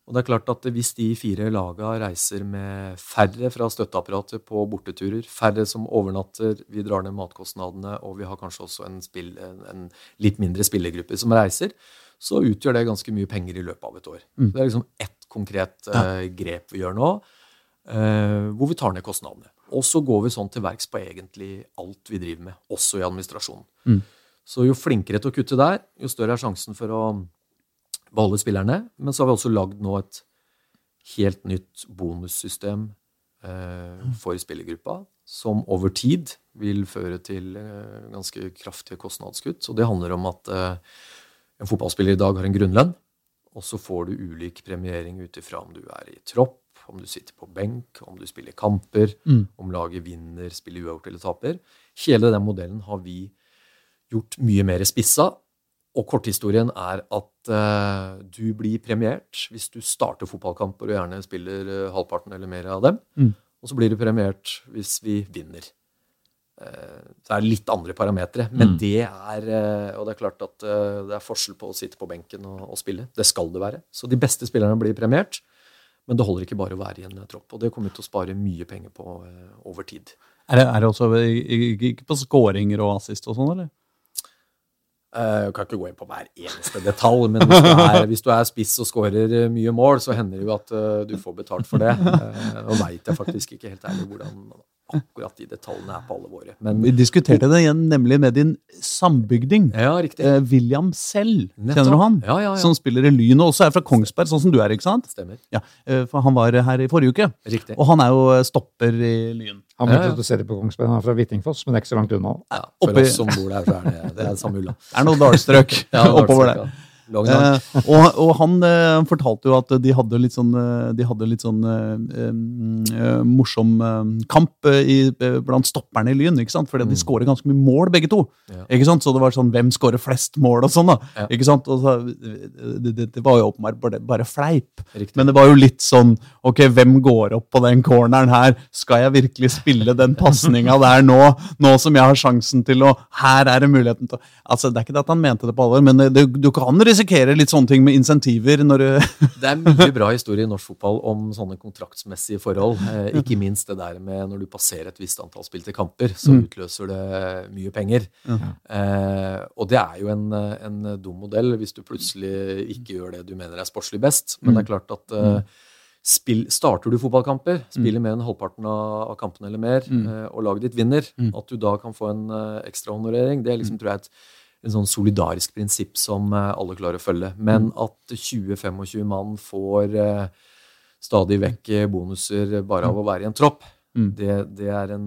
Og det er klart at hvis de fire laga reiser med færre fra støtteapparatet på borteturer, færre som overnatter, vi drar ned matkostnadene, og vi har kanskje også en, spill, en, en litt mindre spillergruppe som reiser, så utgjør det ganske mye penger i løpet av et år. Mm. Så det er liksom ett konkret uh, grep vi gjør nå, uh, hvor vi tar ned kostnadene. Og så går vi sånn til verks på egentlig alt vi driver med, også i administrasjonen. Mm. Så jo flinkere til å kutte der, jo større er sjansen for å beholde spillerne. Men så har vi også lagd nå et helt nytt bonussystem eh, for spillergruppa, som over tid vil føre til eh, ganske kraftige kostnadskutt. Og det handler om at eh, en fotballspiller i dag har en grunnlønn, og så får du ulik premiering ut ifra om du er i tropp, om du sitter på benk, om du spiller kamper, Mm. om laget vinner, spiller uavgjort eller taper. Hele den modellen har vi gjort mye mer spissa. Og korthistorien er at uh, du blir premiert hvis du starter fotballkamper og gjerne spiller uh, halvparten eller mer av dem. Mm. Og så blir du premiert hvis vi vinner. Uh, så er det litt andre parametere. Men Mm. det er Og det er klart at det er forskjell på å sitte på benken og, og spille. Det skal det være. Så de beste spillerne blir premiert. Men det holder ikke bare å være i en tropp. Og det kommer vi til å spare mye penger på over tid. Er det, er det også ikke på skåringer og assist og sånn, eller? Eh, Jeg kan ikke gå inn på hver eneste detalj, men hvis du er, hvis du er spiss og skårer eh, mye mål, så hender det jo at eh, du får betalt for det. Nå veit jeg faktisk ikke helt ærlig hvordan akkurat de detaljene her på alle våre. Men Vi diskuterte det igjen nemlig med din sambygding. ja, riktig. Eh, William selv. Nettopp. kjenner du han? Ja, ja, ja. Som spiller i Lyn, og også er fra Kongsberg, sånn som du er, ikke sant? Stemmer. Ja, eh, for han var her i forrige uke, Riktig. og han er jo eh, stopper i Lyn. Han Ja, ble ja. produsert på Kongsberg, han er fra Hvittingfoss, men det er ikke så langt unna. Ja, for oppi- oss som bor der, så er det, det er samme ulla. Det er noe dalstrøk oppover der. Eh, og, og han eh, fortalte jo at de hadde litt sånn, eh, de hadde litt sånn eh, eh, morsom eh, kamp eh, i, blant stopperne i Lyn, ikke sant? fordi de skårer ganske mye mål, begge to. Ja. Ikke sant? Så det var sånn, hvem skårer flest mål og sånn da. Ja. Ikke sant? Så, det, det, det var jo åpenbart bare, bare fleip. Riktig. Men det var jo litt sånn, ok, hvem går opp på den corneren her? Skal jeg virkelig spille den pasninga der nå, nå som jeg har sjansen til å, her er det muligheten til å, altså det er ikke det at han mente det på alvor, men det, du kan risikere litt sånne ting med insentiver når du, Det er mye bra historie i norsk fotball om sånne kontraktsmessige forhold. Eh, ikke minst det der med når du passerer et visst antall spilte kamper, så Mm. utløser det mye penger. Eh, og det er jo en, en dum modell hvis du plutselig ikke gjør det du mener er sportslig best. Men det er klart at eh, spill, starter du fotballkamper, spiller mer enn halvparten av, kampene eller mer, mm. og laget ditt vinner, at du da kan få en eh, ekstra honorering, det er liksom, tror jeg, et en sånn solidarisk prinsipp som eh, alle klarer å følge. Men at 20-25 mann får eh, stadig vekk eh, bonuser bare av å være i en tropp, Mm. det, det er en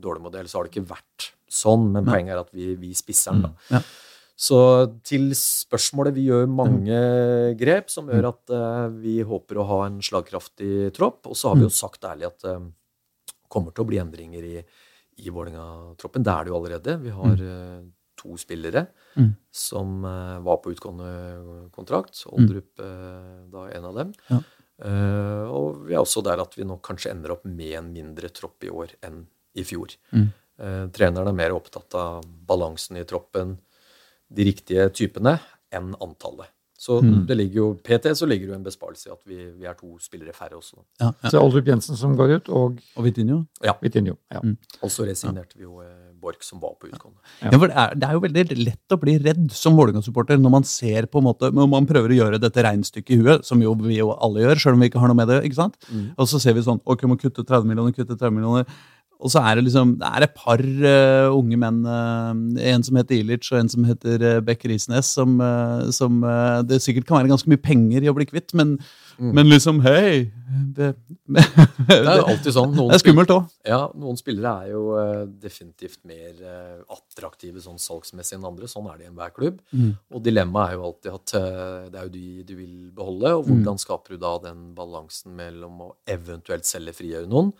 dårlig modell. Så har det ikke vært sånn, men poenget er at vi, vi spisser den. da. Ja. Så til spørsmålet Vi gjør mange grep som gjør at vi håper å ha en slagkraftig tropp. Og så har vi jo sagt ærlig at det kommer til å bli endringer i, i Vålerenga-troppen. Det er det jo allerede. Vi har to spillere Mm. som eh, var på utgående kontrakt. Oldrup eh, da en av dem. Ja. Uh, og vi er også der at vi nok kanskje ender opp med en mindre tropp i år enn i fjor. Mm. Uh, treneren er mer opptatt av balansen i troppen, de riktige typene, enn antallet. Så Mm. det ligger jo, PT så ligger det jo en besparelse i at vi, vi er to spillere færre også. ja, ja. Så Oldrup Jensen som går ut, og Og Vitinho. Ja. Vitinho. Ja. Og så resignerte vi jo eh, Borch, som var på utgående. Ja, for det er, det er jo veldig lett å bli redd som Vålerenga-supporter når man ser på en måte, når man prøver å gjøre dette regnestykket i huet, som jo vi jo alle gjør, selv om vi ikke har noe med det. ikke sant? Og så ser vi sånn Ok, må kutte 30 millioner, kutte 30 millioner. Og så er det liksom, det er et par uh, unge menn, uh, en som heter Ilic og en som heter uh, Beck Risnes, som, uh, som det sikkert kan være ganske mye penger i å bli kvitt, men, men liksom, hei det, Det er jo alltid sånn. Noen det er skummelt òg. Ja, noen spillere er jo definitivt mer attraktive sånn salgsmessig enn andre. Sånn er det i enhver klubb. Og dilemmaet er jo alltid at det er jo de du vil beholde, og hvordan skaper du da den balansen mellom å eventuelt selge frigjøre noen,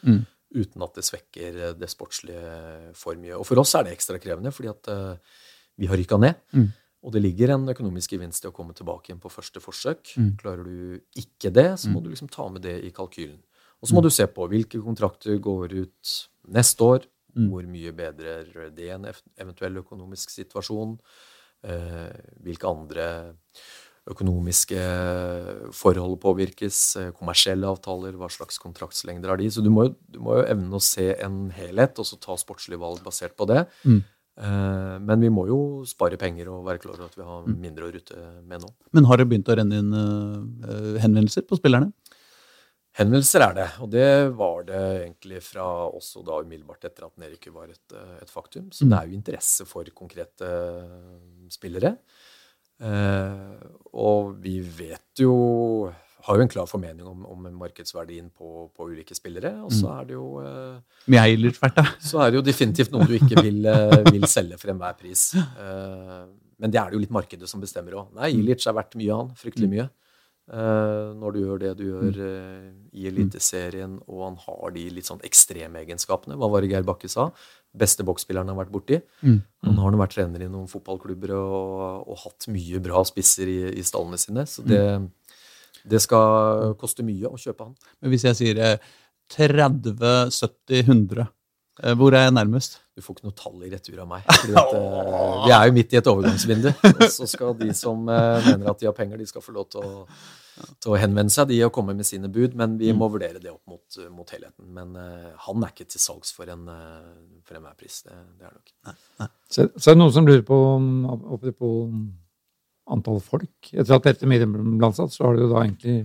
uten at det svekker eh, det sportslige for mye. Og for oss er det ekstra krevende, fordi at eh, vi har rykka ned. Og det ligger en økonomisk gevinst i å komme tilbake igjen på første forsøk. Klarer du ikke det, så må du liksom ta med det i kalkylen. Og så må du se på hvilke kontrakter går ut neste år. Hvor mye bedrer det en eventuell økonomisk situasjon? Eh, hvilke andre økonomiske forhold påvirkes? eh, Kommersielle avtaler? Hva slags kontraktslengder har de? Så du må, du må jo evne å se en helhet, og så ta sportslige valg basert på det. Eh, Men vi må jo spare penger og være klar over at vi har mindre å rutte med nå. Men har det begynt å renne inn eh, henvendelser på spillerne? Henvendelser er det, og det var det egentlig fra også da umiddelbart etter at nedrykket var et, eh, et faktum. Så det er jo interesse for konkrete eh, spillere. Eh, og vi vet jo har jo en klar formening om, om markedsverdien på, på, ulike spillere. Og så er det jo eh. Så er det jo definitivt noe du ikke vil, eh, vil selge for enhver pris. Eh, men det er det jo litt markedet som bestemmer òg. Nei, Ilic er verdt mye, han. Fryktelig mye. Uh, når du gjør det du gjør uh, i Eliteserien, og han har de litt sånn ekstremegenskapene. Hva var det Geir Bakke sa? Beste boksspilleren han har vært borti. Mm. Han har nå vært trener i noen fotballklubber og, og hatt mye bra spisser i, i stallene sine. Så det, det skal koste mye å kjøpe han. Men hvis jeg sier eh, 30, 70, 100, eh, hvor er jeg nærmest? Du får ikke noe tall i retur av meg. Fordi at, eh, vi er jo midt i et overgangsvindu. Og så skal de som eh, mener at de har penger, de skal få lov til å, til å henvende seg de og komme med sine bud. Men vi må vurdere det opp mot, mot helheten. Men eh, han er ikke til salgs for en, eh, for enhver pris. Det, det er det nok. Så, så er det noen som lurer på om- apropos antall folk. Etter at dette ansatt, så har du jo da egentlig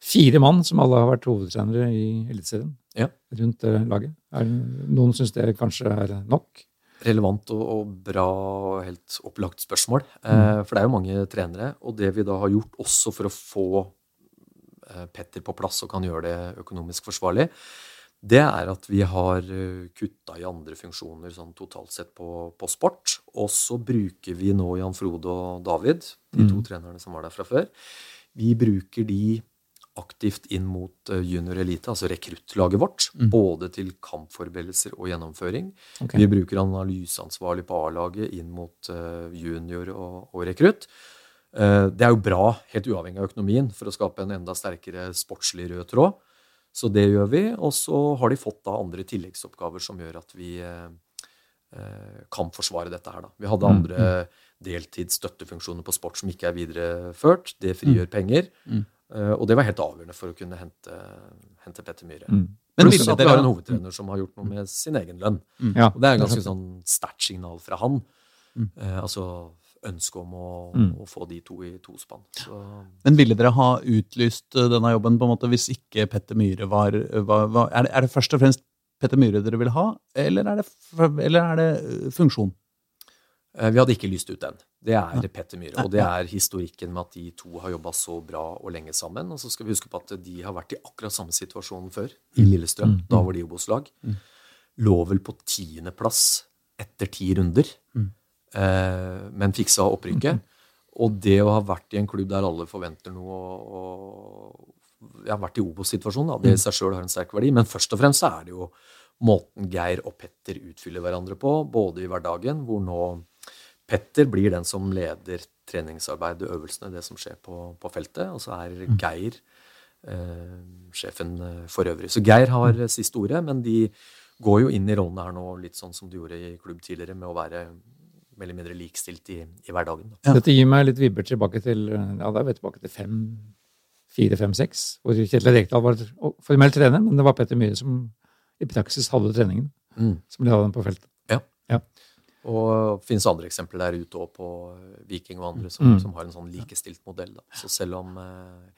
fire mann som alle har vært hovedtrenere i Eliteserien Ja. rundt det laget. Er, noen syns det kanskje er nok. relevant og, og bra og helt opplagt spørsmål. Eh, for det er jo mange trenere. Og det vi da har gjort også for å få eh, Petter på plass og kan gjøre det økonomisk forsvarlig, det er at vi har kutta i andre funksjoner sånn totalt sett på, på sport. Og så bruker vi nå Jan Frode og David, de to trenerne som var der fra før. Vi bruker de aktivt inn mot eh, junior elite, altså rekruttlaget vårt. Både til kampforberedelser og gjennomføring. Okay. Vi bruker analyseansvarlig på A-laget inn mot eh, junior og, og rekrutt. Eh, det er jo bra, helt uavhengig av økonomien, for å skape en enda sterkere sportslig rød tråd. Så det gjør vi. Og så har de fått da andre tilleggsoppgaver som gjør at vi kan forsvare dette her. Da. Vi hadde andre deltidsstøttefunksjoner på sport som ikke er videreført. Det frigjør penger. Eh, og det var helt avgjørende for å kunne hente, hente Petter Myhre. Mm. Men Pluss at vi har en hovedtrener som har gjort noe med sin egen lønn. Ja, Og det er et ganske sånn sterkt signal fra han. Eh, altså ønsket om å, Mm. å få de to i tospann. Så Men ville dere ha utlyst eh, denne jobben på en måte hvis ikke Petter Myhre var, var, var er, det, er det først og fremst Petter Myhre dere vil ha, eller er det, eller er det eh, funksjon? Eh, vi hadde ikke lyst ut den. Det er Petter Myhre. Og det er historikken med at de to har jobba så bra og lenge sammen. Og så skal vi huske på at de har vært i akkurat samme situasjon før, i Lillestrøm. Da var de Obos-lag. Lå vel på tiendeplass etter ti runder, eh, men fiksa opprykket. Og det å ha vært i en klubb der alle forventer noe og, Jeg har vært i Obos-situasjonen, det i seg sjøl har en sterk verdi. Men først og fremst så er det jo måten Geir og Petter utfyller hverandre på, både i hverdagen, hvor nå Petter blir den som leder treningsarbeidet, øvelsene, det som skjer på, på feltet. Og så er Geir eh, sjefen eh, for øvrig. Så Geir har eh, siste ordet, men de går jo inn i rollene her nå litt sånn som de gjorde i klubb tidligere, med å være mer eller mindre likstilt i, i hverdagen. Da. Ja. Dette gir meg litt vibber tilbake til ja, da er vi tilbake til fem, fire, fem, seks, hvor Kjetil Rekdal var formelt trener, men det var Petter Myhre som i praksis hadde treningen, Mm. som leda den på feltet. Og det finnes andre eksempler der ute òg, på eh, Viking og andre, som, Mm. som har en sånn likestilt modell. Da. Så selv om eh,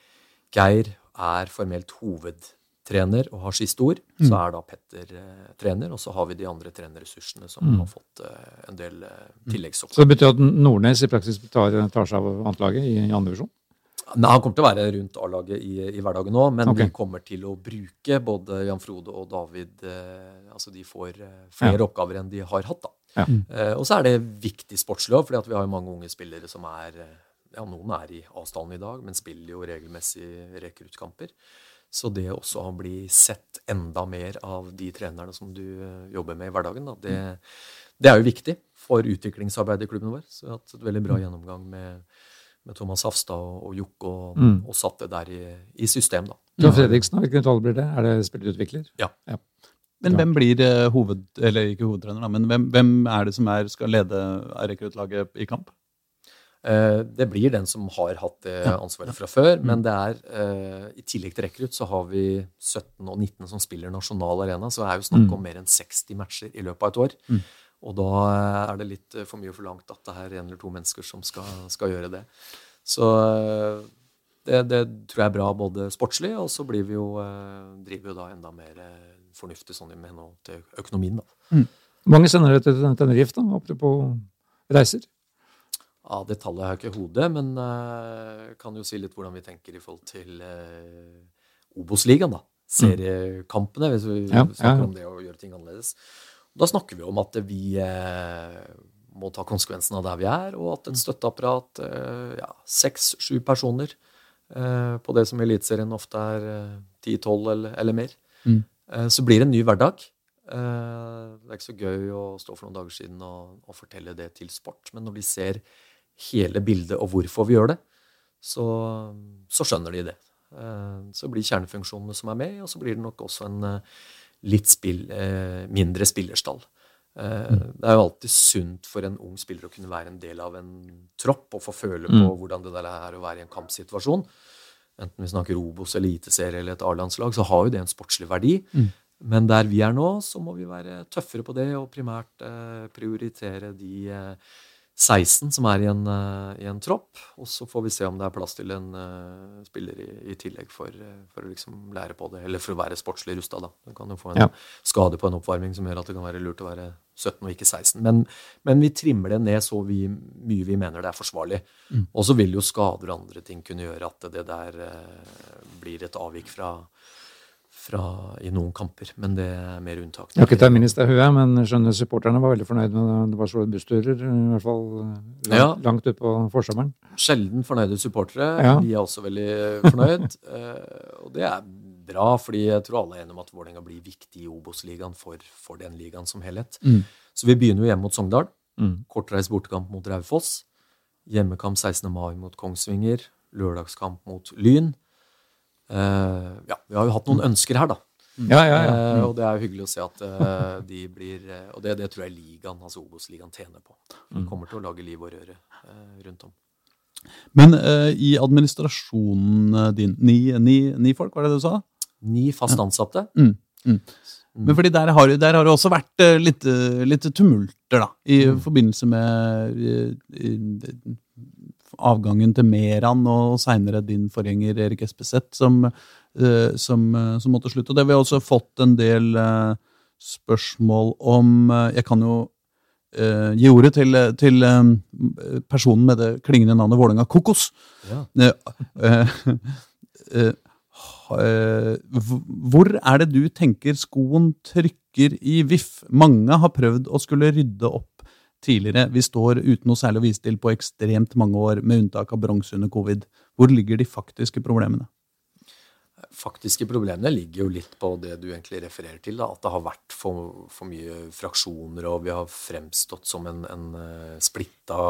Geir er formelt hovedtrener og har siste ord, så er da Petter eh, trener, og så har vi de andre trenerressursene som Mm. har fått eh, en del eh, Så det betyr at Nordnes i praksis tar, tar seg av annetlaget i, i andre divisjon? Nei, Han kommer til å være rundt A-laget i, i hverdagen nå, men okay. vi kommer til å bruke både Jan Frode og David eh, Altså de får eh, flere Ja. oppgaver enn de har hatt, da. Ja. Uh, og så er det viktig sportslig òg, for vi har jo mange unge spillere som er eh, Ja, noen er i A-stallen i dag, men spiller jo regelmessig rekruttkamper. Så det også å bli sett enda mer av de trenerne som du eh, jobber med i hverdagen, da, det, det er jo viktig for utviklingsarbeidet i klubben vår. Så vi har hatt et veldig bra gjennomgang med, med Thomas Hafstad og, og Jokke, og, Mm. og satt det der i, i system, da. Fredriksen, hvilken rolle blir det? Er det spillerutvikler? Ja. Ja. Hvem blir eh, hoved... Eller ikke hovedtrener, da, men hvem, hvem er det som er, skal lede rekruttlaget i kamp? Eh, Det blir den som har hatt det ansvaret fra før, men det er eh, i tillegg til rekrutt så har vi 17 og 19 som spiller nasjonal arena, så det er jo snakk om mer enn 60 matcher i løpet av et år. Og da er det litt for mye forlangt at det er en eller to mennesker som skal, skal gjøre det. Så det, det tror jeg er bra både sportslig, og så blir vi jo, driver vi jo da enda mer fornuftig sånn i henhold til økonomien, da. Mange sender det til Tenerife, da, apropos reiser. Ja, Det tallet har jeg ikke i hodet, men uh, kan jo si litt hvordan vi tenker i forhold til uh, Obos-ligaen. da. Seriekampene, hvis vi Ja, snakker ja. om det å gjøre ting annerledes. Da snakker vi om at vi eh, må ta konsekvensen av der vi er, og at et støtteapparat, ja, seks-sju personer eh, på det som i Eliteserien ofte er ti-tolv eller, eller mer, Mm. Eh, så blir det en ny hverdag. Eh, det er ikke så gøy å stå for noen dager siden og, og fortelle det til sport, men når de ser hele bildet og hvorfor vi gjør det, så, så skjønner de det. Eh, Så blir kjernefunksjonene som er med, og så blir det nok også en litt spill, mindre spillerstall. Eh, Det er jo alltid sunt for en ung spiller å kunne være en del av en tropp og få føle på Mm. hvordan det der er å være i en kampsituasjon. Enten vi snakker Obos, eliteserie eller et A-landslag, så har jo det en sportslig verdi. Mm. Men der vi er nå, så må vi være tøffere på det og primært eh, prioritere de eh, 16 som er i en, eh, i en tropp. Og så får vi se om det er plass til en uh, spiller i, i tillegg for, eh, for å liksom lære på det. Eller for å være sportslig rusta, da. Du kan jo få en Ja. skade på en oppvarming som gjør at det kan være lurt å være 17 og ikke 16. Men, men vi trimmer det ned så vi, mye vi mener det er forsvarlig. Mm. Og så vil jo skader og andre ting kunne gjøre at det der uh, blir et avvik fra, fra i noen kamper. Men det er mer unntak. Jeg har ikke terminist i huet, men skjønner supporterne var veldig fornøyd med det. Var så bussturer, i hvert fall langt, Ja. langt utpå forsommeren. Sjelden fornøyde supportere. Ja. De er også veldig fornøyd. Eh, og det er bra, fordi jeg tror alle er enige om at Vålerenga blir viktig i Obos-ligaen for, for den ligaen som helhet. Mm. Så vi begynner jo hjemme mot Sogndal. Mm. Kortreist bortekamp mot Raufoss. Hjemmekamp 16. mai mot Kongsvinger. Lørdagskamp mot Lyn. Eh, ja, vi har jo hatt noen ønsker her, da. Ja, ja, ja. Eh, og det er jo hyggelig å se at eh, de blir Og det, det tror jeg ligaen, altså Obos-ligaen tjener på. De Mm. kommer til å lage liv og røre rundt om. Men uh, i administrasjonen din ni, ni, ni folk, var det det du sa? Ni fast ansatte. Mm. Mm. Mm. Men fordi der har, der har det også vært litt, litt tumulter, da. I Mm. forbindelse med i, i- avgangen til Meran og seinere din forgjenger Erik Espeseth, som, eh, som, eh, som måtte slutte. Og det har vi også fått en del eh, spørsmål om Jeg kan jo uh, gi ordet til, til eh, personen med det klingende navnet Vålerenga Kokos. Ja. Uh, uh, Hvor er det du tenker skoen trykker i VIF? Mange har prøvd å skulle rydde opp tidligere. Vi står uten noe særlig å vise til på ekstremt mange år, med unntak av bronse under covid. Hvor ligger de faktiske problemene? faktiske problemene ligger jo litt på det du egentlig refererer til. Da, at det har vært for, for mye fraksjoner, og vi har fremstått som en, en eh, splitta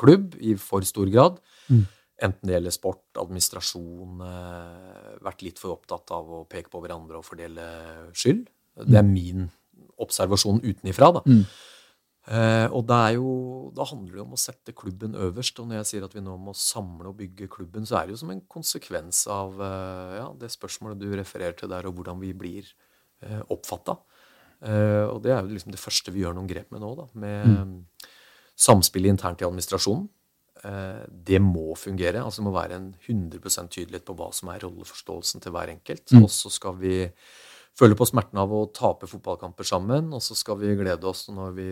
klubb i for stor grad. Mm. Enten det gjelder sport, administrasjon eh, Vært litt for opptatt av å peke på hverandre og fordele skyld. Det er min observasjon utenifra. da. Mm. Eh, og det er jo, da handler det om å sette klubben øverst. Og når jeg sier at vi nå må samle og bygge klubben, så er det jo som en konsekvens av eh, ja, det spørsmålet du refererer til der, og hvordan vi blir eh, oppfatta. Eh, og det er jo liksom det første vi gjør noen grep med nå, da. Med samspillet internt i administrasjonen. Eh, det må fungere. altså Det må være en 100% tydelighet på hva som er rolleforståelsen til hver enkelt. Mm. Og så skal vi føle på smerten av å tape fotballkamper sammen, og så skal vi glede oss når vi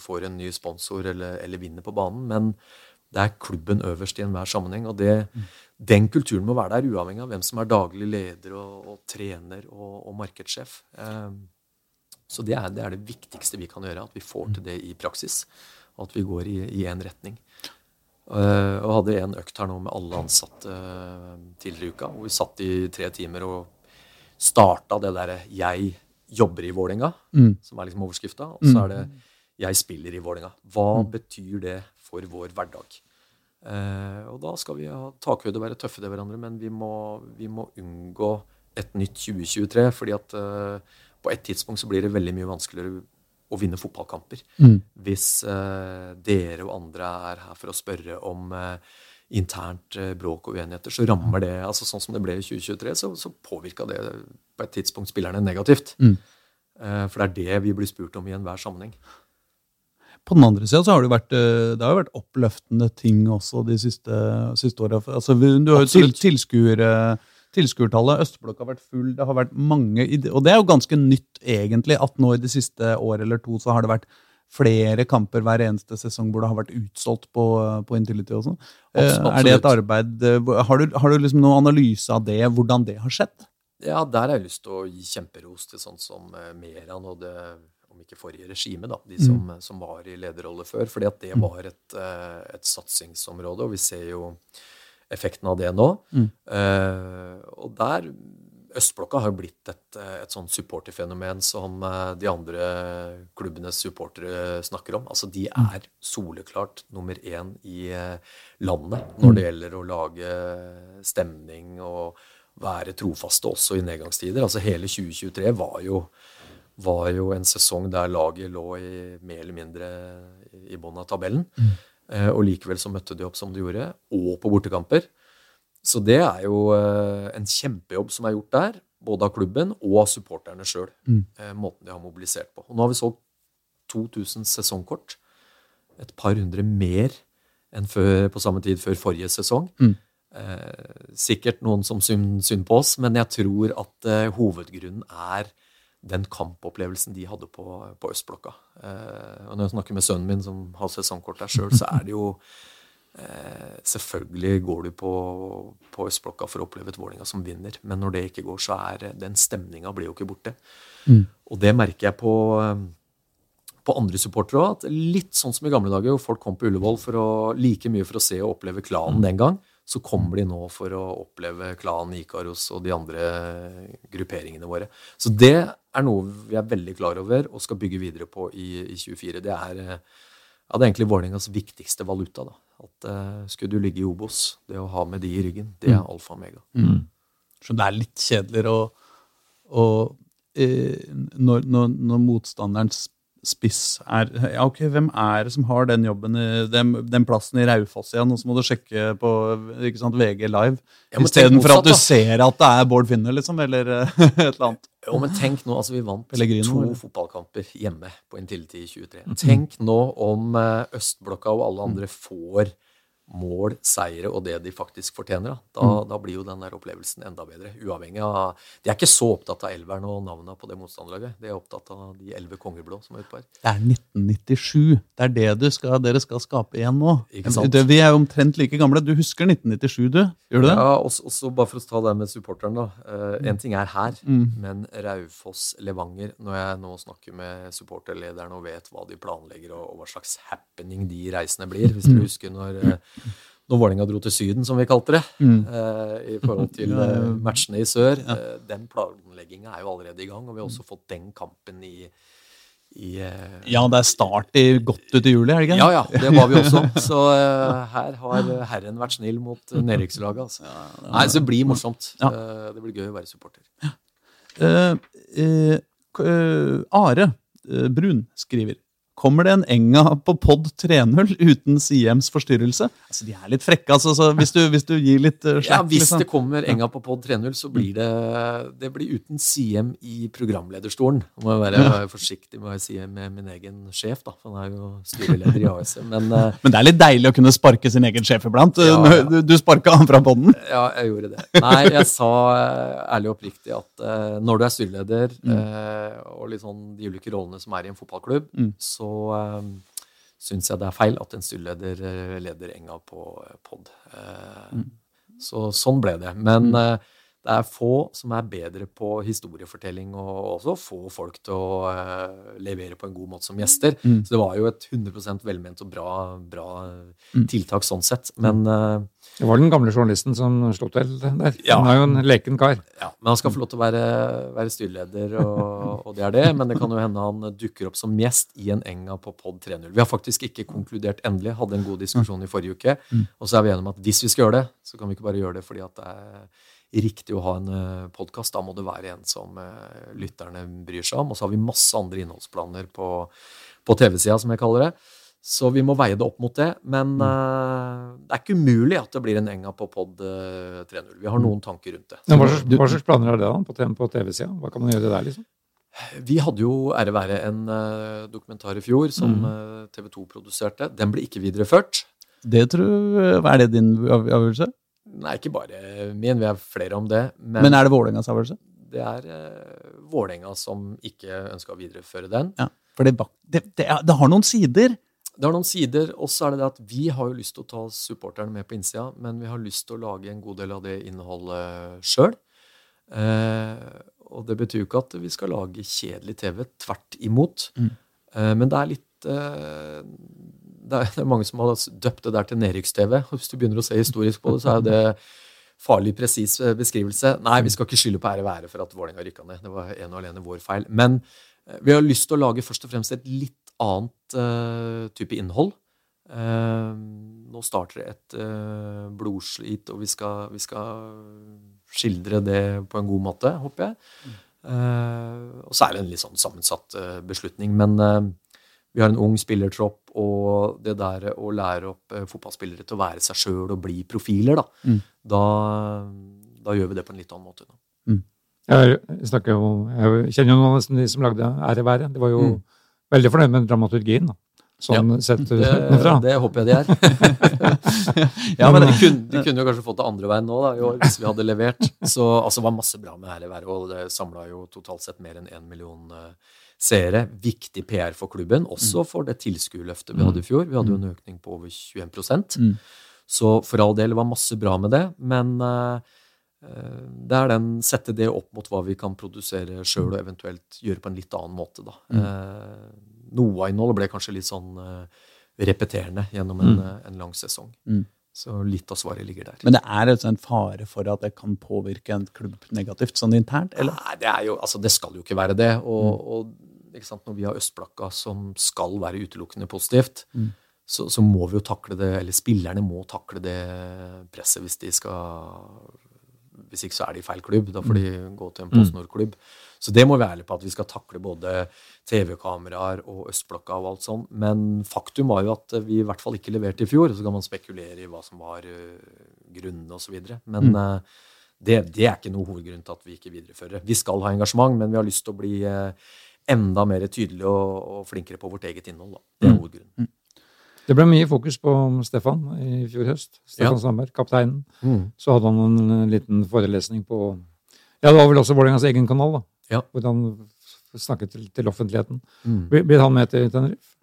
får en ny sponsor eller, eller vinner på banen. Men det er klubben øverst i enhver sammenheng. Og det, den kulturen må være der, uavhengig av hvem som er daglig leder og, og trener og, og markedssjef. Eh, så det er, det er det viktigste vi kan gjøre, at vi får til det i praksis. Og at vi går i én retning. Eh, og hadde en økt her nå med alle ansatte eh, tidligere i uka, hvor vi satt i tre timer og starta det derre 'jeg jobber i Vålerenga', Mm. som er liksom overskrifta, og så Mm. er det 'jeg spiller i Vålerenga'. Hva Mm. betyr det for vår hverdag? Eh, og da skal vi ha takhøyde og være tøffe til hverandre, men vi må, vi må unngå et nytt 2023, fordi at eh, på et tidspunkt så blir det veldig mye vanskeligere å vinne fotballkamper Mm. hvis eh, dere og andre er her for å spørre om eh, internt eh, bråk og uenigheter, så rammer det altså Sånn som det ble i 2023, så, så påvirka det på et tidspunkt spillerne negativt. Mm. Eh, for det er det vi blir spurt om i enhver sammenheng. På den andre sida så har det vært, eh, det har vært oppløftende ting også de siste, siste åra. Altså, du har jo til, tilskuere tilskuertallet. Østblokka har vært full. Det har vært mange Og det er jo ganske nytt, egentlig, at nå i det siste året eller to så har det vært flere kamper hver eneste sesong hvor det har vært utsolgt på, på Intility og sånn. Eh, Er det et arbeid eh, Har du, har du liksom noen analyse av det, hvordan det har skjedd? Ja, der har jeg lyst til å gi kjemperos til sånn som eh, Meran og det, om ikke forrige regime, da, de som, som var i lederrolle før. Fordi at det var et, et satsingsområde, og vi ser jo effekten av det nå. Eh, og der Østblokka har jo blitt et, eh, et sånn supporterfenomen som eh, de andre klubbenes supportere snakker om. Altså, de er soleklart nummer én i eh, landet når det gjelder å lage stemning og være trofaste også i nedgangstider. Altså, hele 2023 var jo, var jo en sesong der laget lå i, mer eller mindre i bånn av tabellen. Eh, og likevel så møtte de opp som de gjorde, og på bortekamper. Så det er jo eh, en kjempejobb som er gjort der, både av klubben og av supporterne sjøl. Mm. måten de har mobilisert på. Og nå har vi solgt 2000 sesongkort. Et par hundre mer enn før, på samme tid før forrige sesong. Eh, sikkert noen som synd, synd på oss, men jeg tror at eh, hovedgrunnen er den kampopplevelsen de hadde på, på Østblokka. Eh, og når jeg snakker med sønnen min, som har sesongkort der sjøl, så er det jo Eh, selvfølgelig går du på, på Østblokka for å oppleve et Vålerenga som vinner, men når det ikke går, så er eh, den stemninga blir jo ikke borte. Og det merker jeg på, eh, på andre supportere òg. Litt sånn som i gamle dager, hvor folk kom på Ullevål for å, like mye for å se og oppleve klanen den gang, så kommer de nå for å oppleve klanen Ikaros og de andre grupperingene våre. Så det er noe vi er veldig klar over og skal bygge videre på i, i 24. Det er eh, ja, det er egentlig Vålerengas viktigste valuta. da. At uh, Skulle du ligge i Obos, det å ha med de i ryggen, det er alfa og mega. Så det er litt kjedeligere å, å eh, når, når, når motstanderens spiss er Ja, ok, hvem er det som har den jobben, i, den, den plassen i Raufoss igjen? Og så må du sjekke på ikke sant, VG Live. Istedenfor at du da. ser at det er Bård Finner, liksom, eller eh, et eller annet. Jo, men tenk nå, altså Vi vant Pellegrino, to eller? fotballkamper hjemme på Intility i 23. Tenk nå om eh, Østblokka og alle andre får mål, seire og det de faktisk fortjener. Da, da, da blir jo den der opplevelsen enda bedre. Uavhengig av De er ikke så opptatt av elveren og navnene på det motstanderlaget. De er opptatt av de elleve kongeblå som er utpå her. Det er 1997. Det er det du skal, dere skal skape igjen nå. Ikke sant? Det, vi er jo omtrent like gamle. Du husker 1997, du? Gjør du det? Ja, også, også bare for å ta det med supporteren, da. Eh, en ting er her, men Raufoss, Levanger Når jeg nå snakker med supporterlederen og vet hva de planlegger, og, og hva slags happening de reisene blir Hvis du husker når, eh, når Vålerenga dro til Syden, som vi kalte det, eh, i forhold til eh, matchene i sør. Eh, den planlegginga er jo allerede i gang, og vi har også fått den kampen i, i eh, Ja, det er start i godt ut i juli, er det ikke? ja, ja, det var vi også. Så eh, her har Herren vært snill mot uh, nedrykkslaget. Altså. Nei, så det blir morsomt. Ja. Det blir gøy å være supporter. Eh, eh, Are Brun skriver Kommer det en Enga på pod 3.0 uten Siems forstyrrelse? Altså, De er litt frekke, altså. Så hvis, du, hvis du gir litt uh, Ja, Hvis liksom. det kommer Enga på pod 3.0, så blir det Det blir uten Siem i programlederstolen. Nå må jeg være, ja. forsiktig med å si med min egen sjef, da. For han er jo styreleder i ASM. Men eh, Men det er litt deilig å kunne sparke sin egen sjef iblant. Ja, ja. Du, du sparka han fra bånden. Ja, jeg gjorde det. Nei, jeg sa eh, ærlig og oppriktig at eh, når du er styreleder, eh, og litt sånn de ulike rollene som er i en fotballklubb, så uh, syns jeg det er feil at en styreleder eh, leder Enga på uh, pod. Eh, Så sånn ble det. Men eh, det er få som er bedre på historiefortelling, og også få folk til å uh, levere på en god måte som gjester. Så det var jo et 100% velment og bra, bra tiltak sånn sett. Men eh, Det var den gamle journalisten som slo til der. Ja. Han er jo en leken kar. Ja, men han skal få lov til å være, være styreleder, og, og det er det. Men det kan jo hende han dukker opp som gjest i en Enga på pod 3.0. Vi har faktisk ikke konkludert endelig. Hadde en god diskusjon i forrige uke. Og så er vi enige om at hvis vi skal gjøre det, så kan vi ikke bare gjøre det fordi at det er riktig å ha en podkast. Da må det være en som eh, lytterne bryr seg om. Og så har vi masse andre innholdsplaner på, på TV-sida, som jeg kaller det. Så vi må veie det opp mot det. Men eh, det er ikke umulig at det blir en Enga på pod eh, 3.0. Vi har noen tanker rundt det. Men hva, slags, hva slags planer er det da på, TV på TV-sida? Hva kan man gjøre der, liksom? Vi hadde jo ære være en uh, dokumentar i fjor som eh, TV 2 produserte. Den ble ikke videreført. Det tror jeg, Er det din avgjørelse? Nei, ikke bare min, vi er flere om det. Men, Men er det Vålerengas avgjørelse? det er uh, Vålerenga som ikke ønska å videreføre den. Ja. For det, det, det, er- det har noen sider. Det har noen sider, og så er det det at vi har jo lyst til å ta supporterne med på innsida, men vi har lyst til å lage en god del av det innholdet sjøl. Eh, og det betyr jo ikke at vi skal lage kjedelig TV, tvert imot. Mm. Eh, men det er litt eh, det, er, det er mange som har døpt det der til nedrykks-TV. Hvis du begynner å se historisk på det, så er jo det farlig presis eh, beskrivelse. Nei, vi skal ikke skylde på ære være for at Vålerenga rykka ned. Det var en og alene vår feil. Men eh, vi har lyst til å lage først og fremst et litt annet uh, type innhold. Uh, nå starter det et uh, blodslit, og vi skal, vi skal skildre det på en god måte, håper jeg. Eh, og så er det en litt sånn sammensatt beslutning. Men vi har en ung spillertropp, og det der å lære opp fotballspillere til å være seg sjøl og bli profiler, da, Mm. da, da gjør vi det på en litt annen måte. Da. Jeg, snakker jo, jeg kjenner jo noen av de som lagde Ære være. Det var jo Mm. Veldig fornøyd med dramaturgien. da. Sånn sett Det, utenfra. det håper jeg de er. Ja, men de, kunne, de kunne jo kanskje fått det andre veien nå da, i år, hvis vi hadde levert. Så altså, det var masse bra med Ære være, og det samla jo totalt sett mer enn én million uh, seere. Viktig PR for klubben, også for det tilskuerløftet vi hadde i fjor. Vi hadde jo en økning på over 21 Mm. Så for all del var masse bra med det, men eh, eh, det er den sette det opp mot hva vi kan produsere sjøl, og eventuelt gjøre på en litt annen måte, da. Mm. noe av innholdet ble kanskje litt sånn eh, repeterende gjennom en, mm. en lang sesong. Mm. Så litt av svaret ligger der. Men det er en fare for at det kan påvirke en klubb negativt, sånn internt? eller? Nei, det, er jo, altså, det skal jo ikke være det. Og, og ikke sant, når vi har Østblakka som skal være utelukkende positivt, Mm. så, så må vi jo takle det, eller spillerne må takle det presset hvis de skal Hvis ikke så er de i feil klubb. Da får de gå til en PostNord-klubb. Så det må vi være ærlige på, at vi skal takle både TV-kameraer og Østblokka og alt sånn. Men faktum var jo at vi i hvert fall ikke leverte i fjor. Så kan man spekulere i hva som var uh, grunnene osv. Men mm. det, det er ikke noe hovedgrunn til at vi ikke viderefører. Vi skal ha engasjement, men vi har lyst til å bli eh, enda mer tydelige og, og flinkere på vårt eget innhold. Da. Det er hovedgrunnen. Det ble mye fokus på Stefan i fjor høst. Stefan Ja. Sandberg, kapteinen. Mm. Så hadde han en eh, liten forelesning på Ja, det var vel også Vålerengas egen kanal, da. Ja. Hvor han snakket til, til offentligheten. Mm. Blir, han med til Tenerife?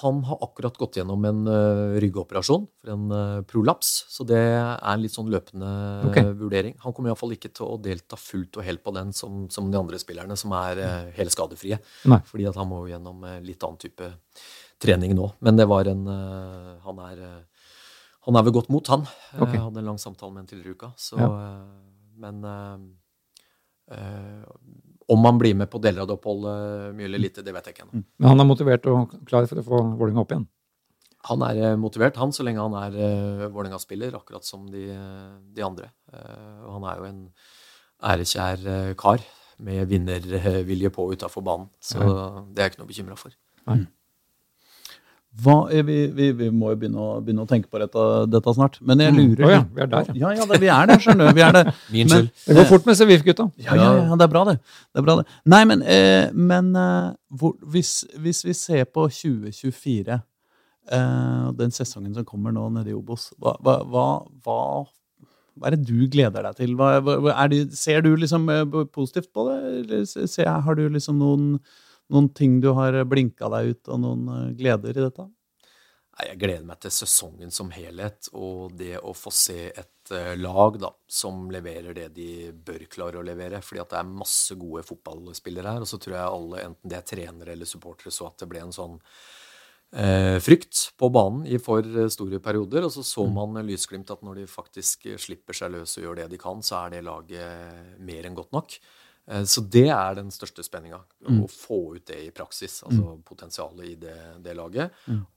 Han har akkurat gått gjennom en uh, ryggoperasjon for en uh, prolaps, så det er en litt sånn løpende okay. vurdering. Han kommer iallfall ikke til å delta fullt og helt på den som, som de andre spillerne, som er uh, hele skadefrie. Nei. Fordi at han må gjennom litt annen type trening nå. Men det var en eh, Han er eh, han er ved godt mot, han. Okay. Jeg hadde en lang samtale med en tidligere i uka. Så, Ja. eh, men eh, eh, om han blir med på deler av det oppholdet, mye eller lite, det vet jeg ikke ennå. Men han er motivert og klar for å få Vålerenga opp igjen. Han er eh, motivert, han, så lenge han er uh, Vålerenga-spiller, akkurat som de, de andre. Eh, og han er jo en ærekjær eh, kar med vinnervilje på utafor banen. Så det er jeg ikke noe bekymra for. Hva, eh, vi, vi, vi må jo begynne å, begynne å tenke på dette, dette snart. Men jeg lurer Å ja, vi er der, ja. ja. Ja, det, vi er der, skjønner du. Er. Min Men- skyld. Det går fort med Sevif-gutta. Ja, ja, ja, det er bra, det. det, er bra, det. Nei, men, eh, men eh, hvor, hvis, hvis vi ser på 2024, eh, den sesongen som kommer nå nede i Obos, hva, hva, hva, hva, er det du gleder deg til? Er det, ser du liksom eh, positivt på det? Eller ser, har du liksom noen, noen ting du har blinka deg ut, og noen eh, gleder i dette? Jeg gleder meg til sesongen som helhet, og det å få se et eh, lag da, som leverer det de bør klare å levere. fordi at det er masse gode fotballspillere her. Og så tror jeg alle, enten det er trenere eller supportere, så at det ble en sånn eh, frykt på banen i for eh, store perioder. Og så så man eh, lysglimt at når de faktisk slipper seg løs og gjør det de kan, så er det laget mer enn godt nok. Eh, Så det er den største spenninga. Å få ut det i praksis. Altså potensialet i det, det laget.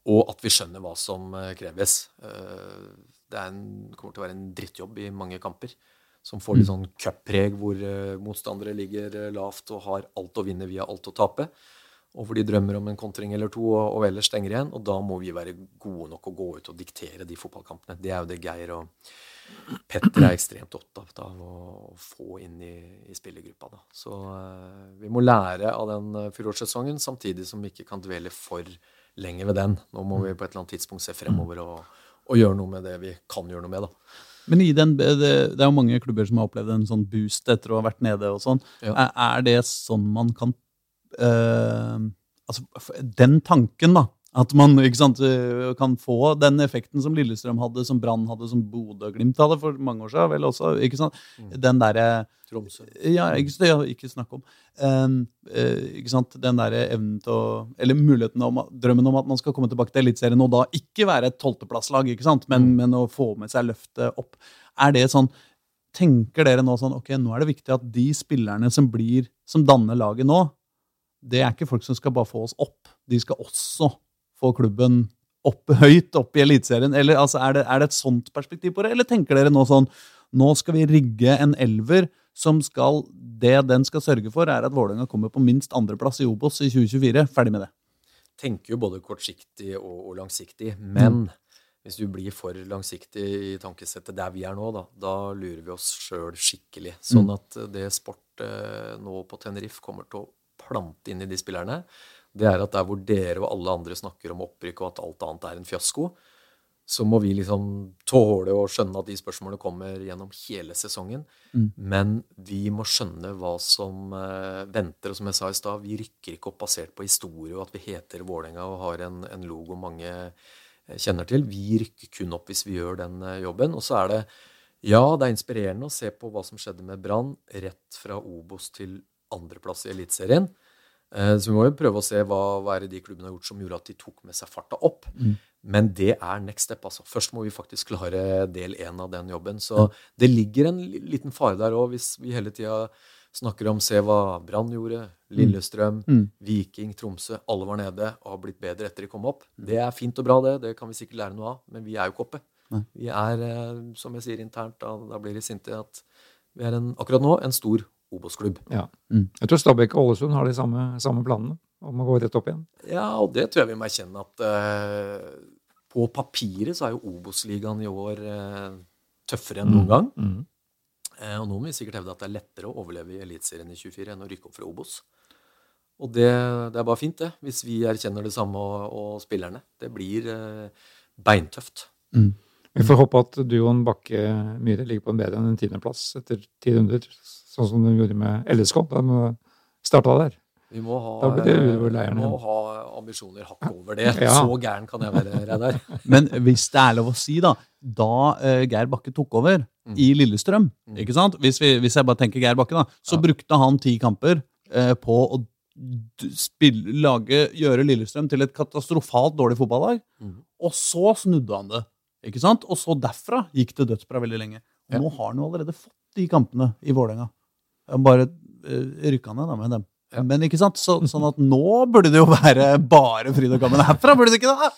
Og at vi skjønner hva som eh, kreves. Eh, Det er en, kommer til å være en drittjobb i mange kamper. Som får litt sånn cuppreg hvor motstandere ligger lavt og har alt å vinne via alt å tape. Og hvor de drømmer om en kontring eller to og, og ellers stenger igjen. Og da må vi være gode nok å gå ut og diktere de fotballkampene. Det er jo det Geir og Petter er ekstremt opptatt av å få inn i, i spillergruppa. Da. Så eh, vi må lære av den eh, fjorårssesongen, samtidig som vi ikke kan dvele for lenge ved den. Nå må vi på et eller annet tidspunkt se fremover og, og gjøre noe med det vi kan gjøre noe med. da. Men i den, det, det er jo mange klubber som har opplevd en sånn boost etter å ha vært nede. og sånn. Ja. Er, er det sånn man kan eh, altså, Den tanken, da. At man sant, øh, kan få den effekten som Lillestrøm hadde, som Brann hadde, som Bodø-Glimt hadde for mange år siden. vel også, ikke sant? Den derre Tromsø. Ja, ikke, ja, ikke snakk om. Um, eh, ikke sant? Den der evnen til å Eller muligheten om drømmen om at man skal komme tilbake til Eliteserien og da ikke være et tolvteplasslag, ikke sant? Men, men å få med seg løftet opp. Er det sånn Tenker dere nå sånn Ok, nå er det viktig at de spillerne som blir Som danner laget nå, det er ikke folk som skal bare få oss opp. De skal også få klubben opp høyt opp i Eliteserien. Eller altså, er, det, er det et sånt perspektiv på det, eller tenker dere nå sånn Nå skal vi rigge en elver som skal Det den skal sørge for, er at Vålerenga kommer på minst andreplass i Obos i 2024. Ferdig med det. tenker jo både kortsiktig og, og langsiktig, men hvis du blir for langsiktig i tankesettet der vi er nå, da, da lurer vi oss sjøl skikkelig. Sånn at det sport eh, nå på Tenerife kommer til å plante inn i de spillerne, det er at der hvor dere og alle andre snakker om opprykk og at alt annet er en fiasko, så må vi liksom tåle å skjønne at de spørsmålene kommer gjennom hele sesongen. Men vi må skjønne hva som eh, venter. Og som jeg sa i stad, vi rykker ikke opp basert på historie og at vi heter Vålerenga og har en, en logo mange eh, kjenner til. Vi rykker kun opp hvis vi gjør den eh, jobben. Og så er det ja, det er inspirerende å se på hva som skjedde med Brann rett fra Obos til andreplass i Eliteserien. Eh, Så vi må jo prøve å se hva, hva er det de klubbene har gjort som gjorde at de tok med seg farta opp. Men det er next step. altså. Først må vi faktisk klare del én av den jobben. Så det ligger en liten fare der òg, hvis vi hele tida snakker om se hva Brann gjorde, Lillestrøm, Mm. Viking, Tromsø. Alle var nede og har blitt bedre etter de kom opp. Det er fint og bra, det. Det kan vi sikkert lære noe av. Men vi er jo ikke oppe. Vi er, eh, som jeg sier internt, da, da blir de sinte, at vi er en, akkurat nå en stor Obos-klubb. Ja. Mm. Jeg tror Stabæk og Ålesund har de samme, samme planene om å gå rett opp igjen. Ja, og det tror jeg vi må erkjenne at eh, på papiret så er jo Obos-ligaen i år eh, tøffere enn noen gang. Mm. Eh, og nå må vi sikkert hevde at det er lettere å overleve i Eliteserien i 24 enn å rykke opp fra Obos. Og det, det er bare fint, det, hvis vi erkjenner det samme og, og spillerne. Det blir beintøft. Vi får håpe at duoen Bakke Myhre ligger på en bedre enn en tiendeplass etter ti runder, sånn som de gjorde med LSK. De starta der. Vi må ha, eh, vi må ha ambisjoner hakk over det. Ja. Så gæren kan jeg være, Reidar. Men hvis det er lov å si, da Da eh, Geir Bakke tok over i Lillestrøm ikke sant? Hvis, vi, hvis jeg bare tenker Geir Bakke, da så brukte han ti kamper eh, på å spille, lage, gjøre Lillestrøm til et katastrofalt dårlig fotballag. Mm. Og så snudde han det. ikke sant? Og så derfra gikk det dødsbra veldig lenge. Og Ja. nå har han jo allerede fått de kampene i Vålerenga. Bare uh, rykka ned da med dem. Men ikke sant? Så, sånn at nå burde det jo være bare fryd og gammen herfra, burde det ikke det?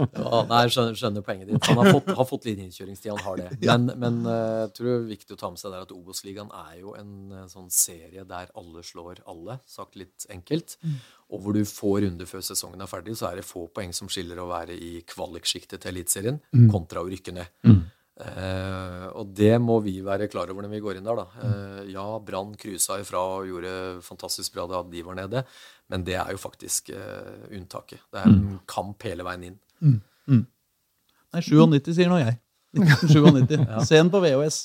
Ja, nei, skjønner, skjønner poenget ditt. Han har fått, har fått litt innkjøringstid, han har det. Men, men eh, jeg tror det er viktig å ta med seg der at Obos-ligaen er jo en eh, sånn serie der alle slår alle, sagt litt enkelt. Og hvor du får runder før sesongen er ferdig, så er det få poeng som skiller å være i kvaliksjiktet til Eliteserien kontra å rykke ned. Eh, og det må vi være klar over når vi går inn der. da. Eh, ja, Brann cruisa ifra og gjorde fantastisk bra da de var nede, men det er jo faktisk eh, unntaket. Det er en kamp hele veien inn. Nei, 97 sier nå jeg. 1997. Se den på VHS.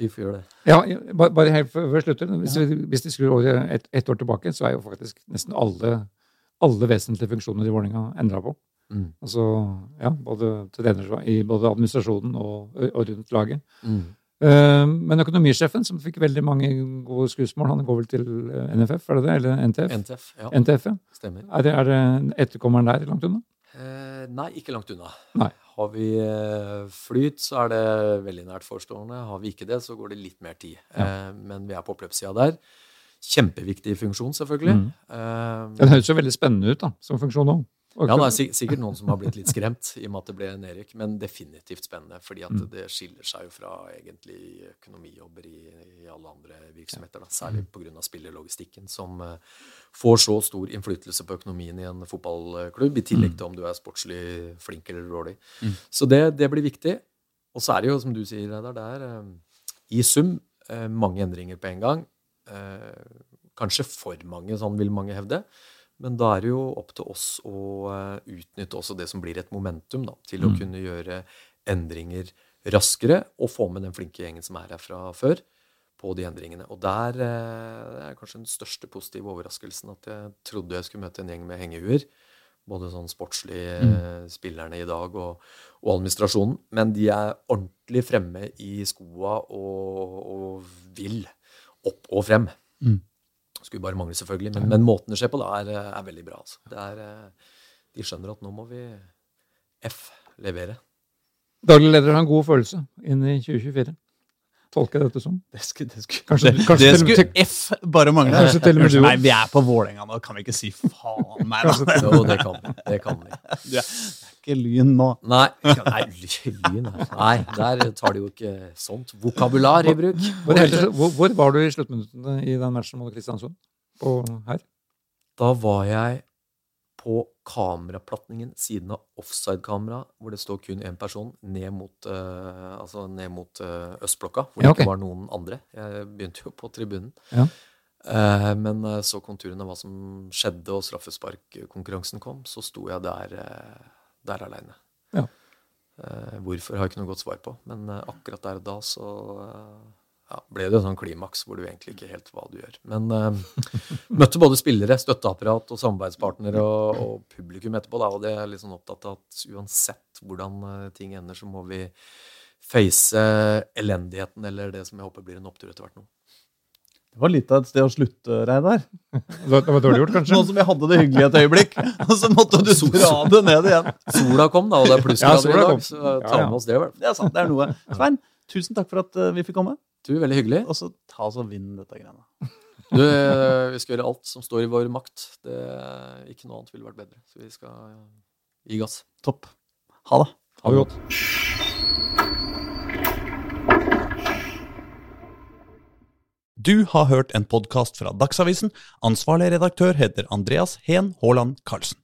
Vi får gjøre det. Ja, bare, bare helt før vi slutter. Hvis, vi, hvis de skrur året ett et år tilbake, så er jo faktisk nesten alle, alle vesentlige funksjoner i Vålerenga endra på. Mm. Altså, ja, både, trener, i både administrasjonen og, og rundt laget. Mm. Uh, Men økonomisjefen, som fikk veldig mange gode skussmål, han går vel til eh, NFF, er det det? Eller NTF? NTF, ja. NTF, ja. Stemmer. Er det, er det etterkommeren der langt unna? Eh, nei, ikke langt unna. Nei. Har vi eh, flyt, så er det veldig nært forestående. Har vi ikke det, så går det litt mer tid. Eh, men vi er på oppløpssida der. Kjempeviktig funksjon, selvfølgelig. Mm. Eh, Den høres jo veldig spennende ut da, som funksjon òg. Ja, det er sik- sikkert noen som har blitt litt skremt i og med at det ble Erik, men definitivt spennende. fordi at det skiller seg jo fra egentlig økonomijobber i, i alle andre virksomheter. Da, særlig pga. spillerlogistikken, som eh, får så stor innflytelse på økonomien i en fotballklubb, i tillegg til om du er sportslig flink eller dårlig. Så det, det blir viktig. Og så er det jo, som du sier, Reidar, det er eh, i sum eh, mange endringer på en gang. Kanskje for mange, sånn vil mange hevde. Men da er det jo opp til oss å eh, utnytte også det som blir et momentum, da, til å kunne gjøre endringer raskere og få med den flinke gjengen som er her fra før, på de endringene. Og der eh, er kanskje den største positive overraskelsen at jeg trodde jeg skulle møte en gjeng med hengehuer. Både sånn sportslig mm. spillerne i dag og, og administrasjonen. Men de er ordentlig fremme i skoa og, og vil opp og frem. Mm. Skulle bare mangle, selvfølgelig. Men, men måten det skjer på, da, er, er veldig bra. Altså. Er, eh, de skjønner at nå må vi F levere. Daglig leder har en god følelse inn i 2024. Tolker jeg dette som. Det skulle, det skulle, Kanskje- det, kanskje det til skulle F bare mangle. Kanskje til og med du Nei, vi er på Vålerenga nå, kan vi ikke si faen meg, da. Jo, det kan vi. Det kan vi. Du er ikke lyn nå. Nei, nei, lyn Nei, der tar de jo ikke sånt vokabular i bruk. Hvor, hvor, hvor var du i sluttminuttene i den matchen mot Kristiansund? På her? Da var jeg på kameraplatningen siden av offside-kamera, hvor det står kun én person, ned mot, uh, altså ned mot uh, østblokka, hvor Ja, det ikke var noen andre. Jeg begynte jo på tribunen. Ja. Uh, men så konturene av hva som skjedde, og straffesparkkonkurransen kom, så sto jeg der, der aleine. Ja. Hvorfor har jeg ikke noe godt svar på, men akkurat der og da så ja, ble det en sånn klimaks hvor du egentlig ikke helt hva du gjør. Men uh, møtte både spillere, støtteapparat og samarbeidspartnere og, og publikum etterpå. Da, og det er litt sånn opptatt av at uansett hvordan eh, ting ender, så må vi face elendigheten, eller det som jeg håper blir en opptur etter hvert nå. Det var litt av et sted å slutte, Reidar. Det var, dårlig gjort, kanskje? Nå som jeg hadde det hyggelig et øyeblikk, og så måtte du dra det ned igjen. Sola kom, da, og det er plussgrader ja, i dag, kom. så ta ja. med oss det. vel. Det er sant, det er noe. Svein, tusen takk for at eh, vi fikk komme. Du, veldig hyggelig. Og så ta oss og vinn dette greiene. Du, eh, vi skal gjøre alt som står i vår makt. Det, ikke noe annet ville vært bedre. Så vi skal gi gass. Topp. Ha det. Ha det godt. Du har hørt en podkast fra Dagsavisen. Ansvarlig redaktør heter Andreas Heen Haaland Karlsen.